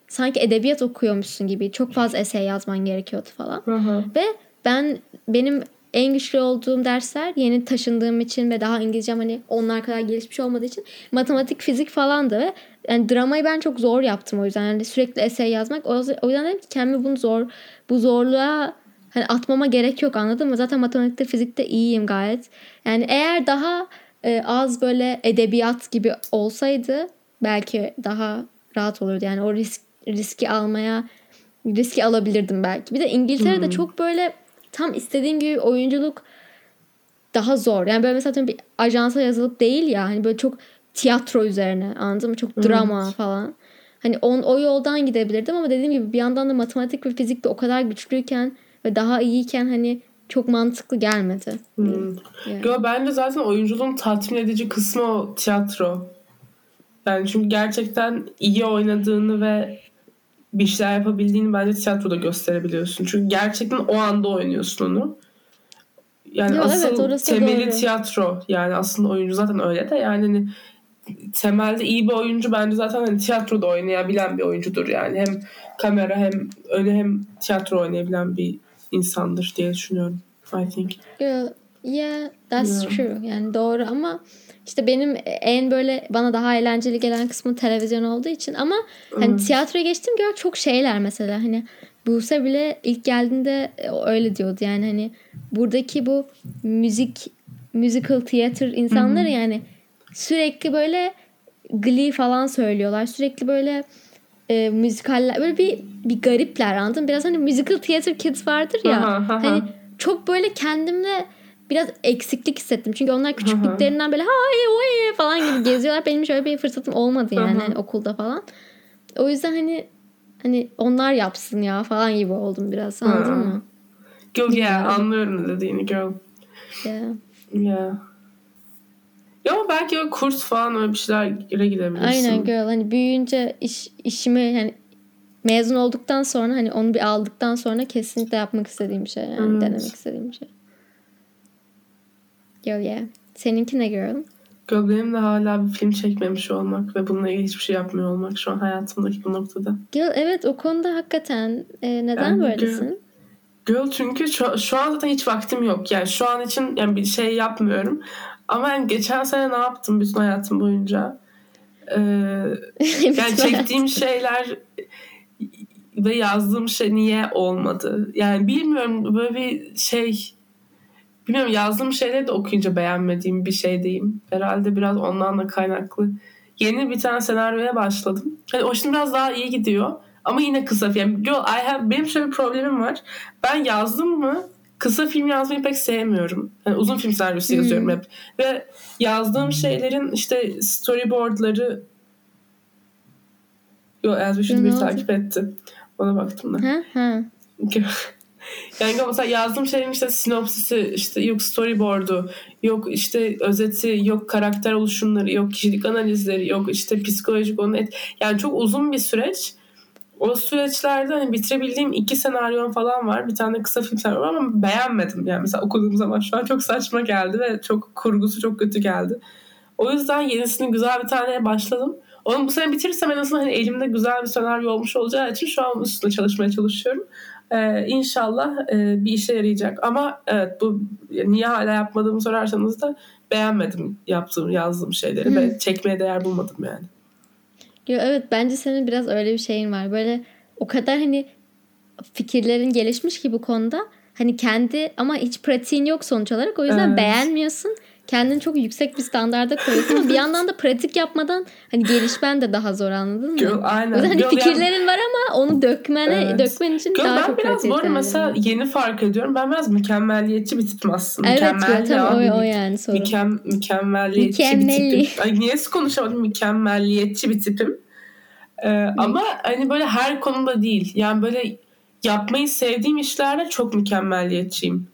sanki edebiyat okuyormuşsun gibi çok fazla essay yazman gerekiyordu falan. Hı hı. Ve ben benim en güçlü olduğum dersler yeni taşındığım için ve daha İngilizcem hani onlar kadar gelişmiş olmadığı için matematik, fizik falandı ve yani dramayı ben çok zor yaptım o yüzden. Yani sürekli essay yazmak. O, yüzden dedim ki kendimi bunu zor bu zorluğa hani atmama gerek yok anladın mı? Zaten matematikte, fizikte iyiyim gayet. Yani eğer daha e, az böyle edebiyat gibi olsaydı belki daha rahat olurdu. Yani o risk riski almaya riski alabilirdim belki. Bir de İngiltere'de Hmm. çok böyle tam istediğim gibi oyunculuk daha zor. Yani böyle mesela bir ajansa yazılıp değil ya hani böyle çok tiyatro üzerine anladın mı? Çok drama falan. Hani on, o yoldan gidebilirdim ama dediğim gibi bir yandan da matematik ve fizik de o kadar güçlüyken ve daha iyiyken hani çok mantıklı gelmedi. Hmm. Yani. Yo, bence zaten oyunculuğun tatmin edici kısmı o tiyatro. Yani çünkü gerçekten iyi oynadığını ve bir şeyler yapabildiğini bence tiyatroda gösterebiliyorsun. Çünkü gerçekten o anda oynuyorsun onu. Yani Yo, asıl evet, temeli doğru. tiyatro. Yani aslında oyuncu zaten öyle de yani hani temelde iyi bir oyuncu bence zaten hani tiyatroda oynayabilen bir oyuncudur yani. Hem kamera hem öyle hem tiyatro oynayabilen bir insandır diye düşünüyorum. I think. Yeah, yeah that's Yeah. true. Yani doğru ama işte benim en böyle bana daha eğlenceli gelen kısmı televizyon olduğu için ama hani Evet. tiyatroya geçtim gör çok şeyler mesela hani Buse bile ilk geldiğinde öyle diyordu yani hani buradaki bu müzik musical theater insanları yani sürekli böyle glee falan söylüyorlar sürekli böyle e, müzikaller böyle bir bir garipler anladın? Biraz hani musical theater kids vardır ya. Aha, aha. Hani çok böyle kendimle biraz eksiklik hissettim. Çünkü onlar küçüklüklerinden böyle hay oy falan gibi geziyorlar. Benim şöyle bir fırsatım olmadı yani hani okulda falan. O yüzden hani hani onlar yapsın ya falan gibi oldum biraz. Anladın Ha. mı? Girl yeah Bilmiyorum. anlıyorum ne dediğini girl. Yeah. Yeah. Ya ama belki o kurs falan öyle bir şeylere gidebilirsin. Aynen girl hani büyüyünce iş, işimi yani mezun olduktan sonra hani onu bir aldıktan sonra kesinlikle yapmak istediğim bir şey yani Evet. denemek istediğim bir şey. Girl yeah. Seninki ne girl? Girl benim de hala bir film çekmemiş olmak ve bununla ilgili hiçbir şey yapmıyor olmak şu an hayatımdaki bu noktada. Girl evet o konuda hakikaten e, neden Yani böylesin? Girl çünkü şu, şu an zaten hiç vaktim yok. Yani şu an için yani bir şey yapmıyorum. Ama yani geçen sene ne yaptım bütün hayatım boyunca? Ee, yani çektiğim şeyler ve yazdığım şey niye olmadı? Yani bilmiyorum böyle bir şey bilmiyorum yazdığım şeyleri de okuyunca beğenmediğim bir şey diyeyim. Herhalde biraz ondan da kaynaklı. Yeni bir tane senaryoya başladım. Hani o şimdi biraz daha iyi gidiyor. Ama yine kısa film. Girl, I have, benim şöyle bir problemim var. Ben yazdım mı kısa film yazmayı pek sevmiyorum. Yani uzun film senaryosu Hmm. yazıyorum hep. Ve yazdığım şeylerin işte storyboardları Yo Ezgi Ne bir takip etti. Ona baktım da. Ha ha. Yani mesela yazdığım şeyin işte sinopsisi, işte yok storyboard'u, yok işte özeti, yok karakter oluşumları, yok kişilik analizleri, yok işte psikolojik onu et. Yani çok uzun bir süreç. o süreçlerde hani bitirebildiğim iki senaryon falan var. Bir tane kısa film senaryo var ama beğenmedim. Yani mesela okuduğum zaman şu an çok saçma geldi ve çok kurgusu çok kötü geldi. O yüzden yenisini güzel bir tane başladım. Onu bu sene bitirirsem en azından hani elimde güzel bir senaryo olmuş olacağı için şu an üstüne çalışmaya çalışıyorum. Ee, inşallah e, bir işe yarayacak. Ama evet bu niye hala yapmadığımı sorarsanız da beğenmedim yaptığım yazdığım şeyleri hmm. ve çekmeye değer bulmadım yani. Yo, evet bence senin biraz öyle bir şeyin var. Böyle o kadar hani fikirlerin gelişmiş ki bu konuda. Hani kendi ama hiç pratiğin yok sonuç olarak. O yüzden evet. beğenmiyorsun kendini çok yüksek bir standarda koyuyorsun ama bir yandan da pratik yapmadan hani gelişmen de daha zor anladın mı? Aynen. O yüzden hani fikirlerin yani... var ama onu dökmene evet. dökmen için Girl, daha ben çok biraz pratik. Ben biraz mesela yeni fark ediyorum. Ben biraz mükemmelliyetçi bir tipim aslında. Evet Mükemmel tam ya, o, o yani sorun. Mükem, mükemmelliyetçi Mükemmelli. bir tipim. Ay, niye konuşamadım? Mükemmelliyetçi bir tipim. Ee, ama hani böyle her konuda değil. Yani böyle yapmayı sevdiğim işlerde çok mükemmelliyetçiyim.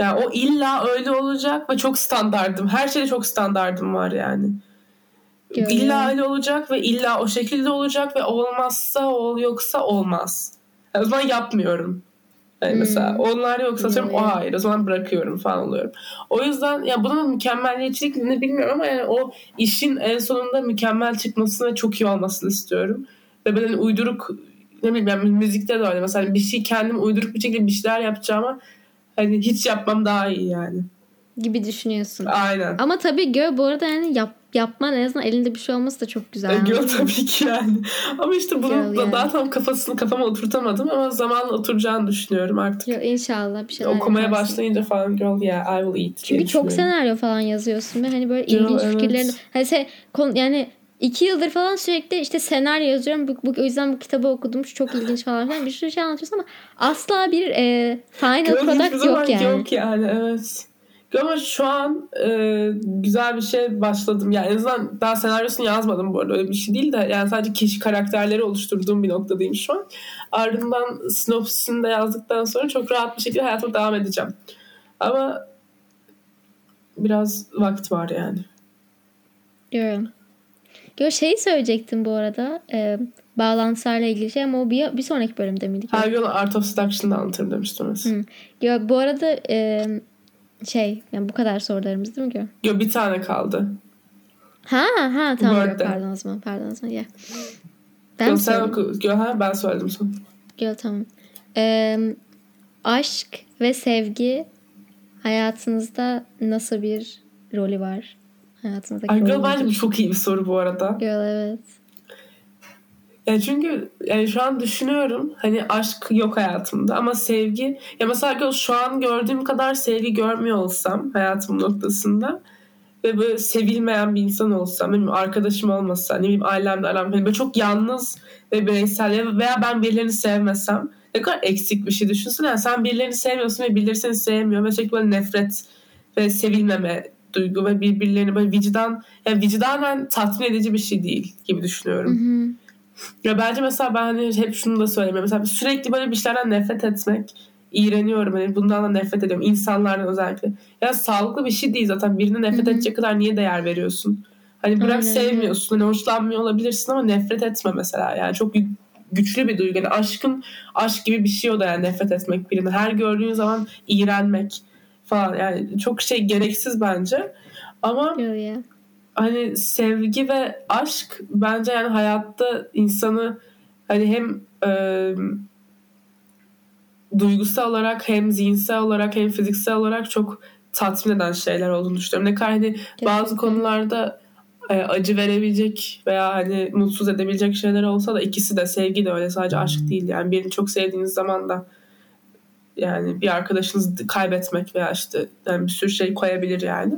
Yani o illa öyle olacak ve çok standardım. Her şeyde çok standardım var yani. Görüyorum. İlla öyle olacak ve illa o şekilde olacak ve olmazsa ol yoksa olmaz. Yani o zaman yapmıyorum. Yani hmm. mesela onlar yoksa atıyorum o hayır o zaman bırakıyorum falan oluyorum. O yüzden ya bunun mükemmelliyetçilik ne bilmiyorum ama yani o işin en sonunda mükemmel çıkmasını çok iyi olmasını istiyorum. Ve ben hani uyduruk ne bileyim yani müzikte de öyle. Mesela bir şey kendim uyduruk bir şekilde bir şeyler yapacağıma Hani hiç yapmam daha iyi yani. Gibi düşünüyorsun. Aynen. Ama tabii gö bu arada yani yap, yapman en azından elinde bir şey olması da çok güzel. E, gö tabii ki yani. Ama işte bunu da yani. daha tam kafasını kafama oturtamadım ama zamanla oturacağını düşünüyorum artık. Yo, inşallah bir şeyler Okumaya yaparsın. başlayınca falan girl yeah I will eat. Çünkü çok senaryo falan yazıyorsun ve hani böyle girl, ilginç evet. fikirlerini hani sen, yani iki yıldır falan sürekli işte senaryo yazıyorum. Bu, bu, o yüzden bu kitabı okudum. Şu çok ilginç falan filan. Bir sürü şey anlatıyorsun ama asla bir e, final Gördüm, product yok yani. Yok yani evet. Ama şu an e, güzel bir şey başladım. Yani en azından daha senaryosunu yazmadım bu arada. Öyle bir şey değil de yani sadece kişi karakterleri oluşturduğum bir noktadayım şu an. Ardından sinopsisini de yazdıktan sonra çok rahat bir şekilde hayatıma devam edeceğim. Ama biraz vakit var yani. Görüyorum. Yo şey söyleyecektim bu arada. E, bağlantılarla ilgili şey ama o bir, bir sonraki bölümde miydi? Her yıl Art of Seduction'da anlatırım demiştim. Hı. Yo, bu arada e, şey yani bu kadar sorularımız değil mi Gör? Yo bir tane kaldı. Ha ha tamam Word'de. pardon o zaman pardon o zaman ya. Ben Yo, sen oku. Yo, ha, ben söyledim son. Yo tamam. Ee, aşk ve sevgi hayatınızda nasıl bir rolü var? Hayatınızdaki Ay Girl bence bu çok iyi bir soru bu arada. Girl evet. Yani çünkü yani şu an düşünüyorum hani aşk yok hayatımda ama sevgi ya mesela şu an gördüğüm kadar sevgi görmüyor olsam hayatım noktasında ve böyle sevilmeyen bir insan olsam, benim arkadaşım olmasa, ne bileyim ailemle aram, hani böyle çok yalnız ve bireysel veya ben birilerini sevmesem ne kadar eksik bir şey düşünsene. Yani sen birilerini sevmiyorsun ve birileri seni sevmiyor ve sürekli böyle nefret ve sevilmeme duygu ve birbirlerini böyle vicdan yani vicdanen tatmin edici bir şey değil gibi düşünüyorum. Hı hı. Ya bence mesela ben hani hep şunu da söyleyeyim. Mesela sürekli böyle bir şeylerden nefret etmek iğreniyorum. Hani bundan da nefret ediyorum. insanlardan özellikle. Ya sağlıklı bir şey değil zaten. Birine nefret Hı-hı. edecek kadar niye değer veriyorsun? Hani bırak Aynen. sevmiyorsun. Hani hoşlanmıyor olabilirsin ama nefret etme mesela. Yani çok güçlü bir duygu. Yani aşkın aşk gibi bir şey o da yani nefret etmek birine. Her gördüğün zaman iğrenmek falan yani çok şey gereksiz bence. Ama yeah. hani sevgi ve aşk bence yani hayatta insanı hani hem e, duygusal olarak hem zihinsel olarak hem fiziksel olarak çok tatmin eden şeyler olduğunu düşünüyorum. Ne kadar hani Kesinlikle. bazı konularda e, acı verebilecek veya hani mutsuz edebilecek şeyler olsa da ikisi de sevgi de öyle sadece aşk değil. Yani birini çok sevdiğiniz zaman da yani bir arkadaşınızı kaybetmek veya işte yani bir sürü şey koyabilir yani.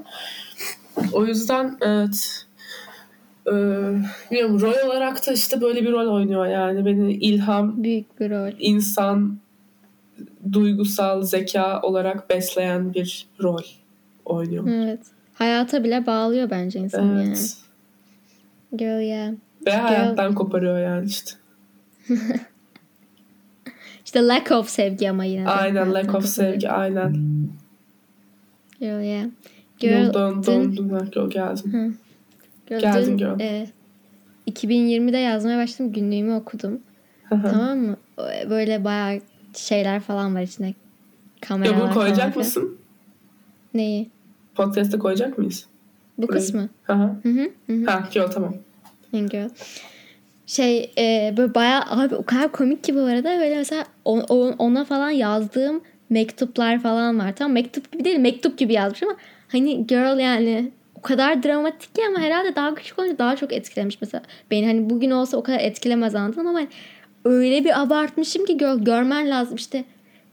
O yüzden evet ee, bilmiyorum rol olarak da işte böyle bir rol oynuyor yani beni ilham büyük bir rol insan duygusal zeka olarak besleyen bir rol oynuyor. Evet. Hayata bile bağlıyor bence insan evet. yani. Girl yeah. Ve Girl. hayattan koparıyor yani işte. İşte lack of sevgi ama yine. Aynen lack of sevgi aynen. Girl yeah. Girl, Yoldan döndüm ben girl geldim. Hı. Geldim girl. E, 2020'de yazmaya başladım günlüğümü okudum. tamam mı? Böyle bayağı şeyler falan var içinde. Kameralar Ya bunu koyacak falan mısın? Neyi? Podcast'te koyacak mıyız? Bu Burayı. kısmı. Hı hı. Hı hı. Ha, yok tamam. Girl. Şey e, böyle bayağı abi o kadar komik ki bu arada böyle mesela o- o- ona falan yazdığım mektuplar falan var. Tamam mektup gibi değil mektup gibi yazmış ama hani girl yani o kadar dramatik ki ama herhalde daha küçük olunca daha çok etkilemiş mesela. Beni hani bugün olsa o kadar etkilemez anladın ama hani öyle bir abartmışım ki girl görmen lazım işte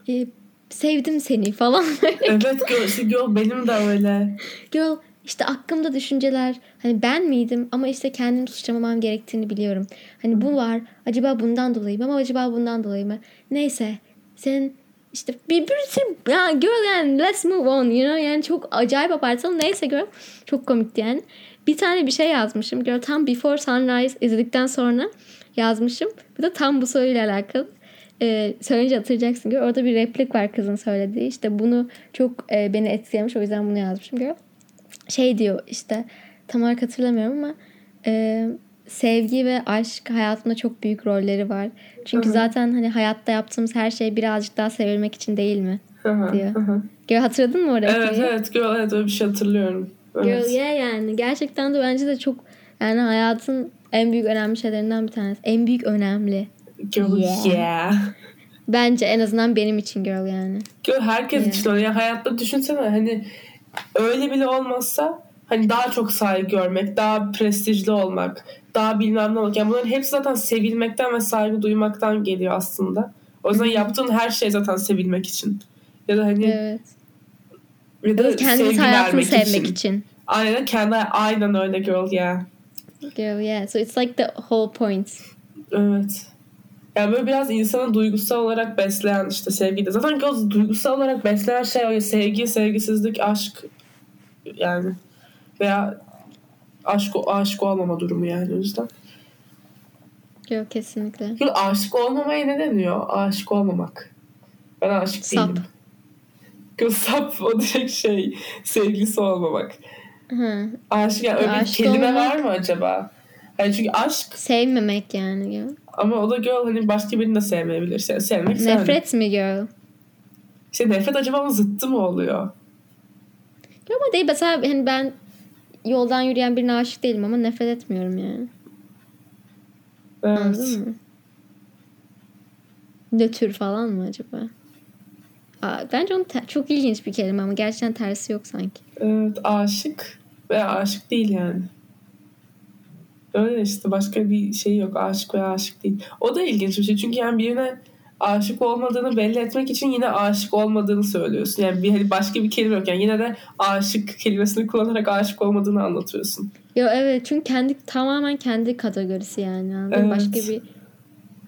e, sevdim seni falan Evet girl, işte girl benim de öyle. Girl işte aklımda düşünceler hani ben miydim ama işte kendimi suçlamamam gerektiğini biliyorum. Hani bu var acaba bundan dolayı mı ama acaba bundan dolayı mı? Neyse sen işte bir bir sürü ya girl yani let's move on you know yani çok acayip abartılı neyse girl çok komikti yani. Bir tane bir şey yazmışım girl tam Before Sunrise izledikten sonra yazmışım. Bir de tam bu soruyla alakalı. Ee, söyleyince hatırlayacaksın girl. Orada bir replik var kızın söylediği. İşte bunu çok e, beni etkilemiş o yüzden bunu yazmışım girl şey diyor işte tam olarak hatırlamıyorum ama e, sevgi ve aşk hayatımda çok büyük rolleri var. Çünkü Hı hı. zaten hani hayatta yaptığımız her şey birazcık daha sevilmek için değil mi? Hı hı, Diyor. hı hı. Gör hatırladın mı orayı? evet evet girl evet öyle bir şey hatırlıyorum. Evet. Girl yeah yani gerçekten de bence de çok yani hayatın en büyük önemli şeylerinden bir tanesi. En büyük önemli. Girl Yeah. yeah. Bence en azından benim için girl yani. Girl herkes Yeah. için öyle. Yani hayatta düşünsene hani öyle bile olmazsa hani daha çok saygı görmek, daha prestijli olmak, daha bilmem ne olmak. Yani bunların hepsi zaten sevilmekten ve saygı duymaktan geliyor aslında. O yüzden yaptığın her şey zaten sevilmek için. Ya da hani Evet. ya da sevgi hayatını sevmek için. için. Aynen kendi aynen öyle girl ya. Girl yeah. So it's like the whole point. Evet. Yani böyle biraz insanı duygusal olarak besleyen işte sevgi de. Zaten göz duygusal olarak besleyen şey o sevgi, sevgisizlik, aşk yani veya aşk aşık olmama durumu yani o yüzden. Girl kesinlikle. Yok aşık olmamaya ne deniyor? Aşık olmamak. Ben aşık Sap. değilim. Yok sap o direkt şey sevgilisi olmamak. Hı. Aşık yani öyle bir Aşık kelime olmak- var mı acaba? Yani çünkü aşk Sevmemek yani. Ama o da girl hani başka birini de sevmeyebilir. Yani sevmek sevmek. Nefret mi girl? İşte nefret acaba onun zıttı mı oluyor? Yok ama değil mesela hani ben yoldan yürüyen birine aşık değilim ama nefret etmiyorum yani. Evet. Anladın mı? Nötr falan mı acaba? Aa, bence onun çok ilginç bir kelime ama gerçekten tersi yok sanki. Evet aşık veya aşık değil yani. Öyle işte başka bir şey yok aşık veya aşık değil. O da ilginç bir şey çünkü yani birine aşık olmadığını belli etmek için yine aşık olmadığını söylüyorsun. Yani bir hani başka bir kelime yok. Yani yine de aşık kelimesini kullanarak aşık olmadığını anlatıyorsun. Yo evet çünkü kendi tamamen kendi kategorisi yani. Anladın? Evet. Başka bir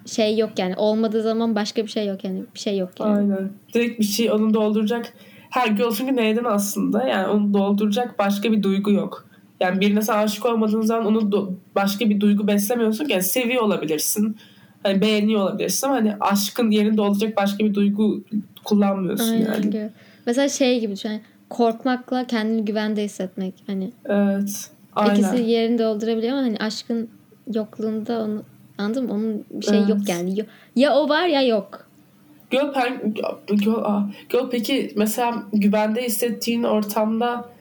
şey yok yani. Olmadığı zaman başka bir şey yok yani. Bir şey yok yani. Aynen. Direkt bir şey onu dolduracak. Her girl çünkü neyden aslında? Yani onu dolduracak başka bir duygu yok. Yani birine sen aşık olmadığın zaman onu do- başka bir duygu beslemiyorsun. Yani seviyor olabilirsin. Hani beğeniyor olabilirsin ama hani aşkın yerini dolduracak başka bir duygu kullanmıyorsun Aynen. yani. girl. Mesela şey gibi düşün. yani korkmakla kendini güvende hissetmek. Hani Evet. Aynen. İkisi yerini doldurabiliyor ama hani aşkın yokluğunda onu anladın mı? Onun bir şey Evet. yok yani. Ya o var ya yok. Gö, pen, gö, aa, gö, peki mesela güvende hissettiğin ortamda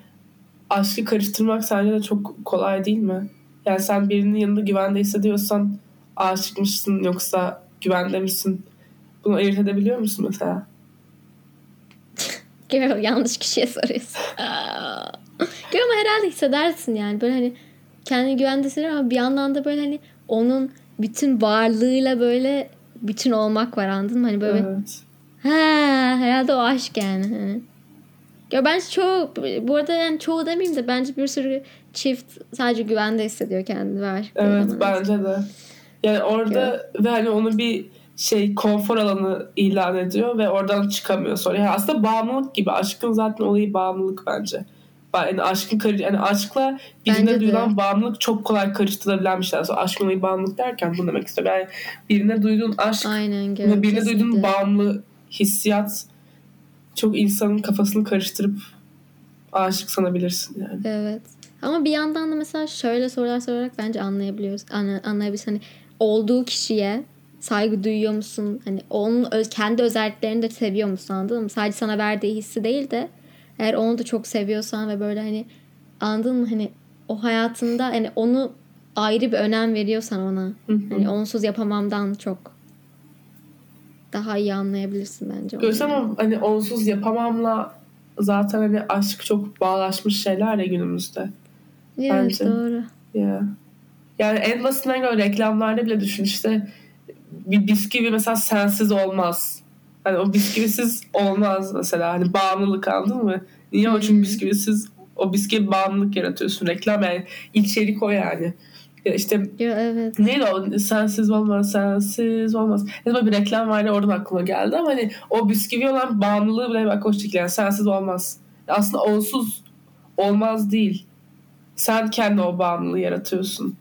aşkı karıştırmak sence de çok kolay değil mi? Yani sen birinin yanında güvende hissediyorsan aşıkmışsın yoksa güvende misin? Bunu ayırt edebiliyor musun mesela? Girl yanlış kişiye soruyorsun. Girl ama herhalde hissedersin yani. Böyle hani kendini güvende hissediyor ama bir yandan da böyle hani onun bütün varlığıyla böyle bütün olmak var anladın mı? Hani böyle Evet. ha herhalde o aşk yani. Ya ben çoğu bu arada yani çoğu demeyeyim de bence bir sürü çift sadece güvende hissediyor kendini ve aşık Evet bence de. Yani orada ve hani onu bir şey konfor alanı ilan ediyor ve oradan çıkamıyor sonra. Yani aslında bağımlılık gibi. Aşkın zaten olayı bağımlılık bence. Yani aşkın yani aşkla birine duyulan bağımlılık çok kolay karıştırılabilen bir şey. Sonra aşkın olayı bağımlılık derken bunu demek istiyorum. Yani birine duyduğun aşk Aynen ve birine duyduğun bağımlı hissiyat çok insanın kafasını karıştırıp aşık sanabilirsin yani. Evet. Ama bir yandan da mesela şöyle sorular sorarak bence anlayabiliyoruz. Anla, anlayabiliriz. Hani olduğu kişiye saygı duyuyor musun? Hani onun öz, kendi özelliklerini de seviyor musun anladın mı? Sadece sana verdiği hissi değil de eğer onu da çok seviyorsan ve böyle hani anladın mı? Hani o hayatında hani onu ayrı bir önem veriyorsan ona. Hani onsuz yapamamdan çok daha iyi anlayabilirsin bence. Görsem ama hani onsuz yapamamla zaten hani aşk çok bağlaşmış şeyler ya günümüzde. Evet bence. doğru. Ya. Yani en basitinden göre reklamlarda bile düşün işte bir bisküvi mesela sensiz olmaz. Hani o bisküvisiz olmaz mesela. Hani bağımlılık anladın mı? Niye o çünkü bisküvisiz o bisküvi bağımlılık yaratıyorsun. Reklam yani içerik o yani. Ya işte Yo, evet. neydi o sensiz olmaz sensiz olmaz. Ne bir reklam vardı oradan aklıma geldi ama hani o bisküvi olan bağımlılığı bile bak o şekilde yani sensiz olmaz. Aslında onsuz olmaz değil. Sen kendi o bağımlılığı yaratıyorsun.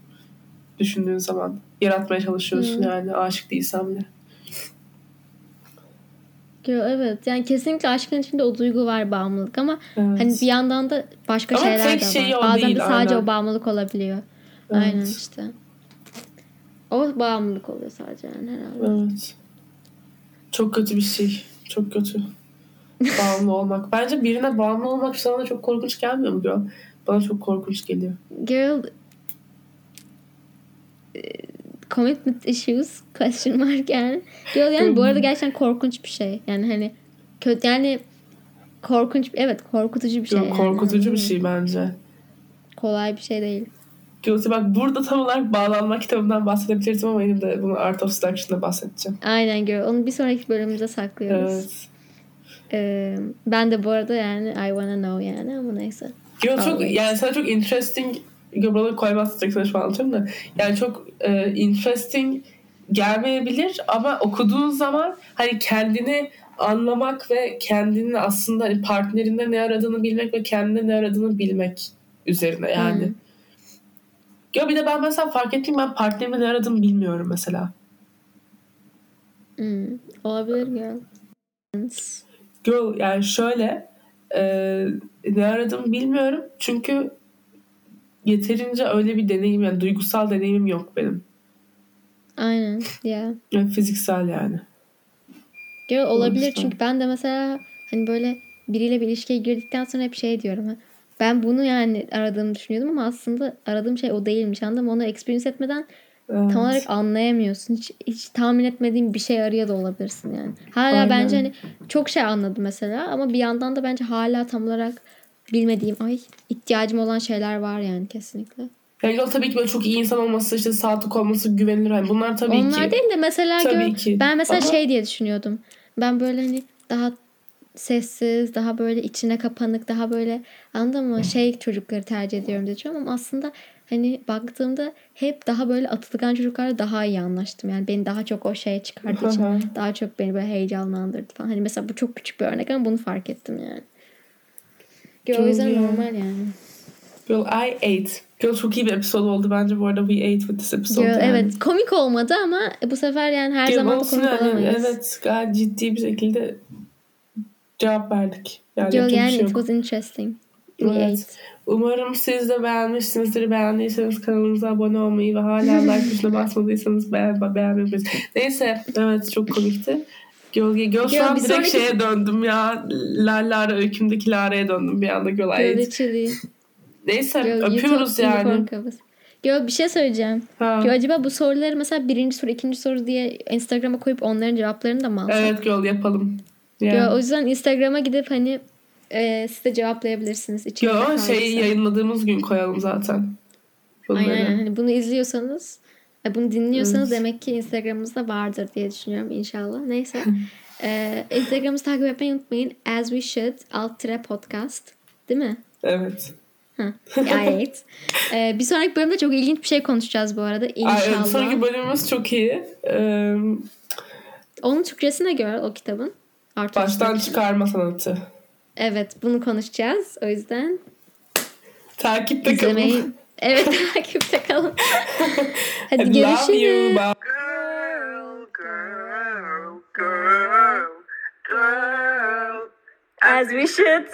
Düşündüğün zaman. Yaratmaya çalışıyorsun Hı. yani aşık değilsen bile. Yo, evet. Yani kesinlikle aşkın içinde o duygu var bağımlılık ama Evet. hani bir yandan da başka Ama şeyler de var. Bazen değil, de sadece aynen. o bağımlılık olabiliyor. Evet. Aynen işte. O bağımlılık oluyor sadece yani herhalde. Evet. Çok kötü bir şey. Çok kötü. Bağımlı olmak. Bence birine bağımlı olmak sana da çok korkunç gelmiyor mu girl? Bana çok korkunç geliyor. Girl e, commitment issues question mark yani. Girl yani bu arada gerçekten korkunç bir şey. Yani hani kötü yani korkunç evet korkutucu bir şey. Yok, yani. korkutucu Anladın bir şey bence. Kolay bir şey değil. Guilty bak burada tam olarak bağlanma kitabından bahsedebilirdim ama benim de bunu Art of Seduction'da bahsedeceğim. Aynen girl. Onu bir sonraki bölümümüze saklıyoruz. Evet. Ee, ben de bu arada yani I wanna know yani ama neyse. Yo, çok, Always. yani sana çok interesting Buraları koymazsak sana şu an anlatıyorum da yani çok e, interesting gelmeyebilir ama okuduğun zaman hani kendini anlamak ve kendini aslında hani partnerinde ne aradığını bilmek ve kendinde ne aradığını bilmek üzerine yani. Hmm. Ya bir de ben mesela fark ettim ben partnerimin ne aradığını bilmiyorum mesela. Hmm. Olabilir girl. Girl yani şöyle e, ne aradığımı bilmiyorum çünkü yeterince öyle bir deneyim yani duygusal deneyimim yok benim. Aynen. Yeah. Yani fiziksel yani. Girl olabilir yüzden. çünkü ben de mesela hani böyle biriyle bir ilişkiye girdikten sonra hep şey diyorum. Ha, ben bunu yani aradığımı düşünüyordum ama aslında aradığım şey o değilmiş anladın mı? Onu experience etmeden Evet. tam olarak anlayamıyorsun. Hiç, hiç tahmin etmediğin bir şey arıyor da olabilirsin yani. Hala Aynen. bence hani çok şey anladım mesela ama bir yandan da bence hala tam olarak bilmediğim ay ihtiyacım olan şeyler var yani kesinlikle. Yani yol tabii ki böyle çok iyi insan olması, işte sadık olması, güvenilir. Yani bunlar tabii Onlar ki. değil de mesela Tabii gör- ki. ben mesela Ama- şey diye düşünüyordum. Ben böyle hani daha sessiz, daha böyle içine kapanık, daha böyle anladın mı? Şey çocukları tercih ediyorum diye düşünüyorum ama aslında hani baktığımda hep daha böyle atılgan çocuklarla daha iyi anlaştım. Yani beni daha çok o şeye çıkardığı için daha çok beni böyle heyecanlandırdı falan. Hani mesela bu çok küçük bir örnek ama bunu fark ettim yani. O yüzden normal yani. Girl I ate. Girl çok iyi bir episode oldu bence bu arada. We ate with this episode. Girl, yani. evet komik olmadı ama bu sefer yani her Girl zaman komik olamayız. Evet gayet ciddi bir şekilde cevap verdik. Yani bir yani şey it was interesting. Evet. Umarım siz de beğenmişsinizdir. Beğendiyseniz kanalımıza abone olmayı ve hala like tuşuna basmadıysanız beğen, beğenmeyi. Neyse evet çok komikti. Gölge göl şu an direkt sonraki- şeye döndüm ya. La Lara öykümdeki Lara'ya döndüm bir anda göl ait. Neyse you öpüyoruz unicorn yani. Girl bir şey söyleyeceğim. Ha. Girl, acaba bu soruları mesela birinci soru, ikinci soru diye Instagram'a koyup onların cevaplarını da mı alsak? Evet göl yapalım. Yani. o yüzden Instagram'a gidip hani e, siz de cevaplayabilirsiniz. İçinizde Yo şeyi yayınladığımız gün koyalım zaten. Bunları. Aynen aynen. Hani bunu izliyorsanız, e, bunu dinliyorsanız Evet. demek ki Instagram'ımızda vardır diye düşünüyorum inşallah. Neyse. e, Instagram'ımızı takip etmeyi unutmayın. As we should alt tire podcast. Değil mi? Evet. Gayet. Ee, bir sonraki bölümde çok ilginç bir şey konuşacağız bu arada. Ay, İnşallah. evet, sonraki bölümümüz çok iyi. Ee, Onun Türkçesine göre o kitabın. Art of baştan Seduction. çıkarma sanatı. Evet bunu konuşacağız. O yüzden Takipte kalın. izlemeyi... Evet takipte kalın. Hadi Love you. görüşürüz. Bye. Girl, girl, girl, girl. As we should.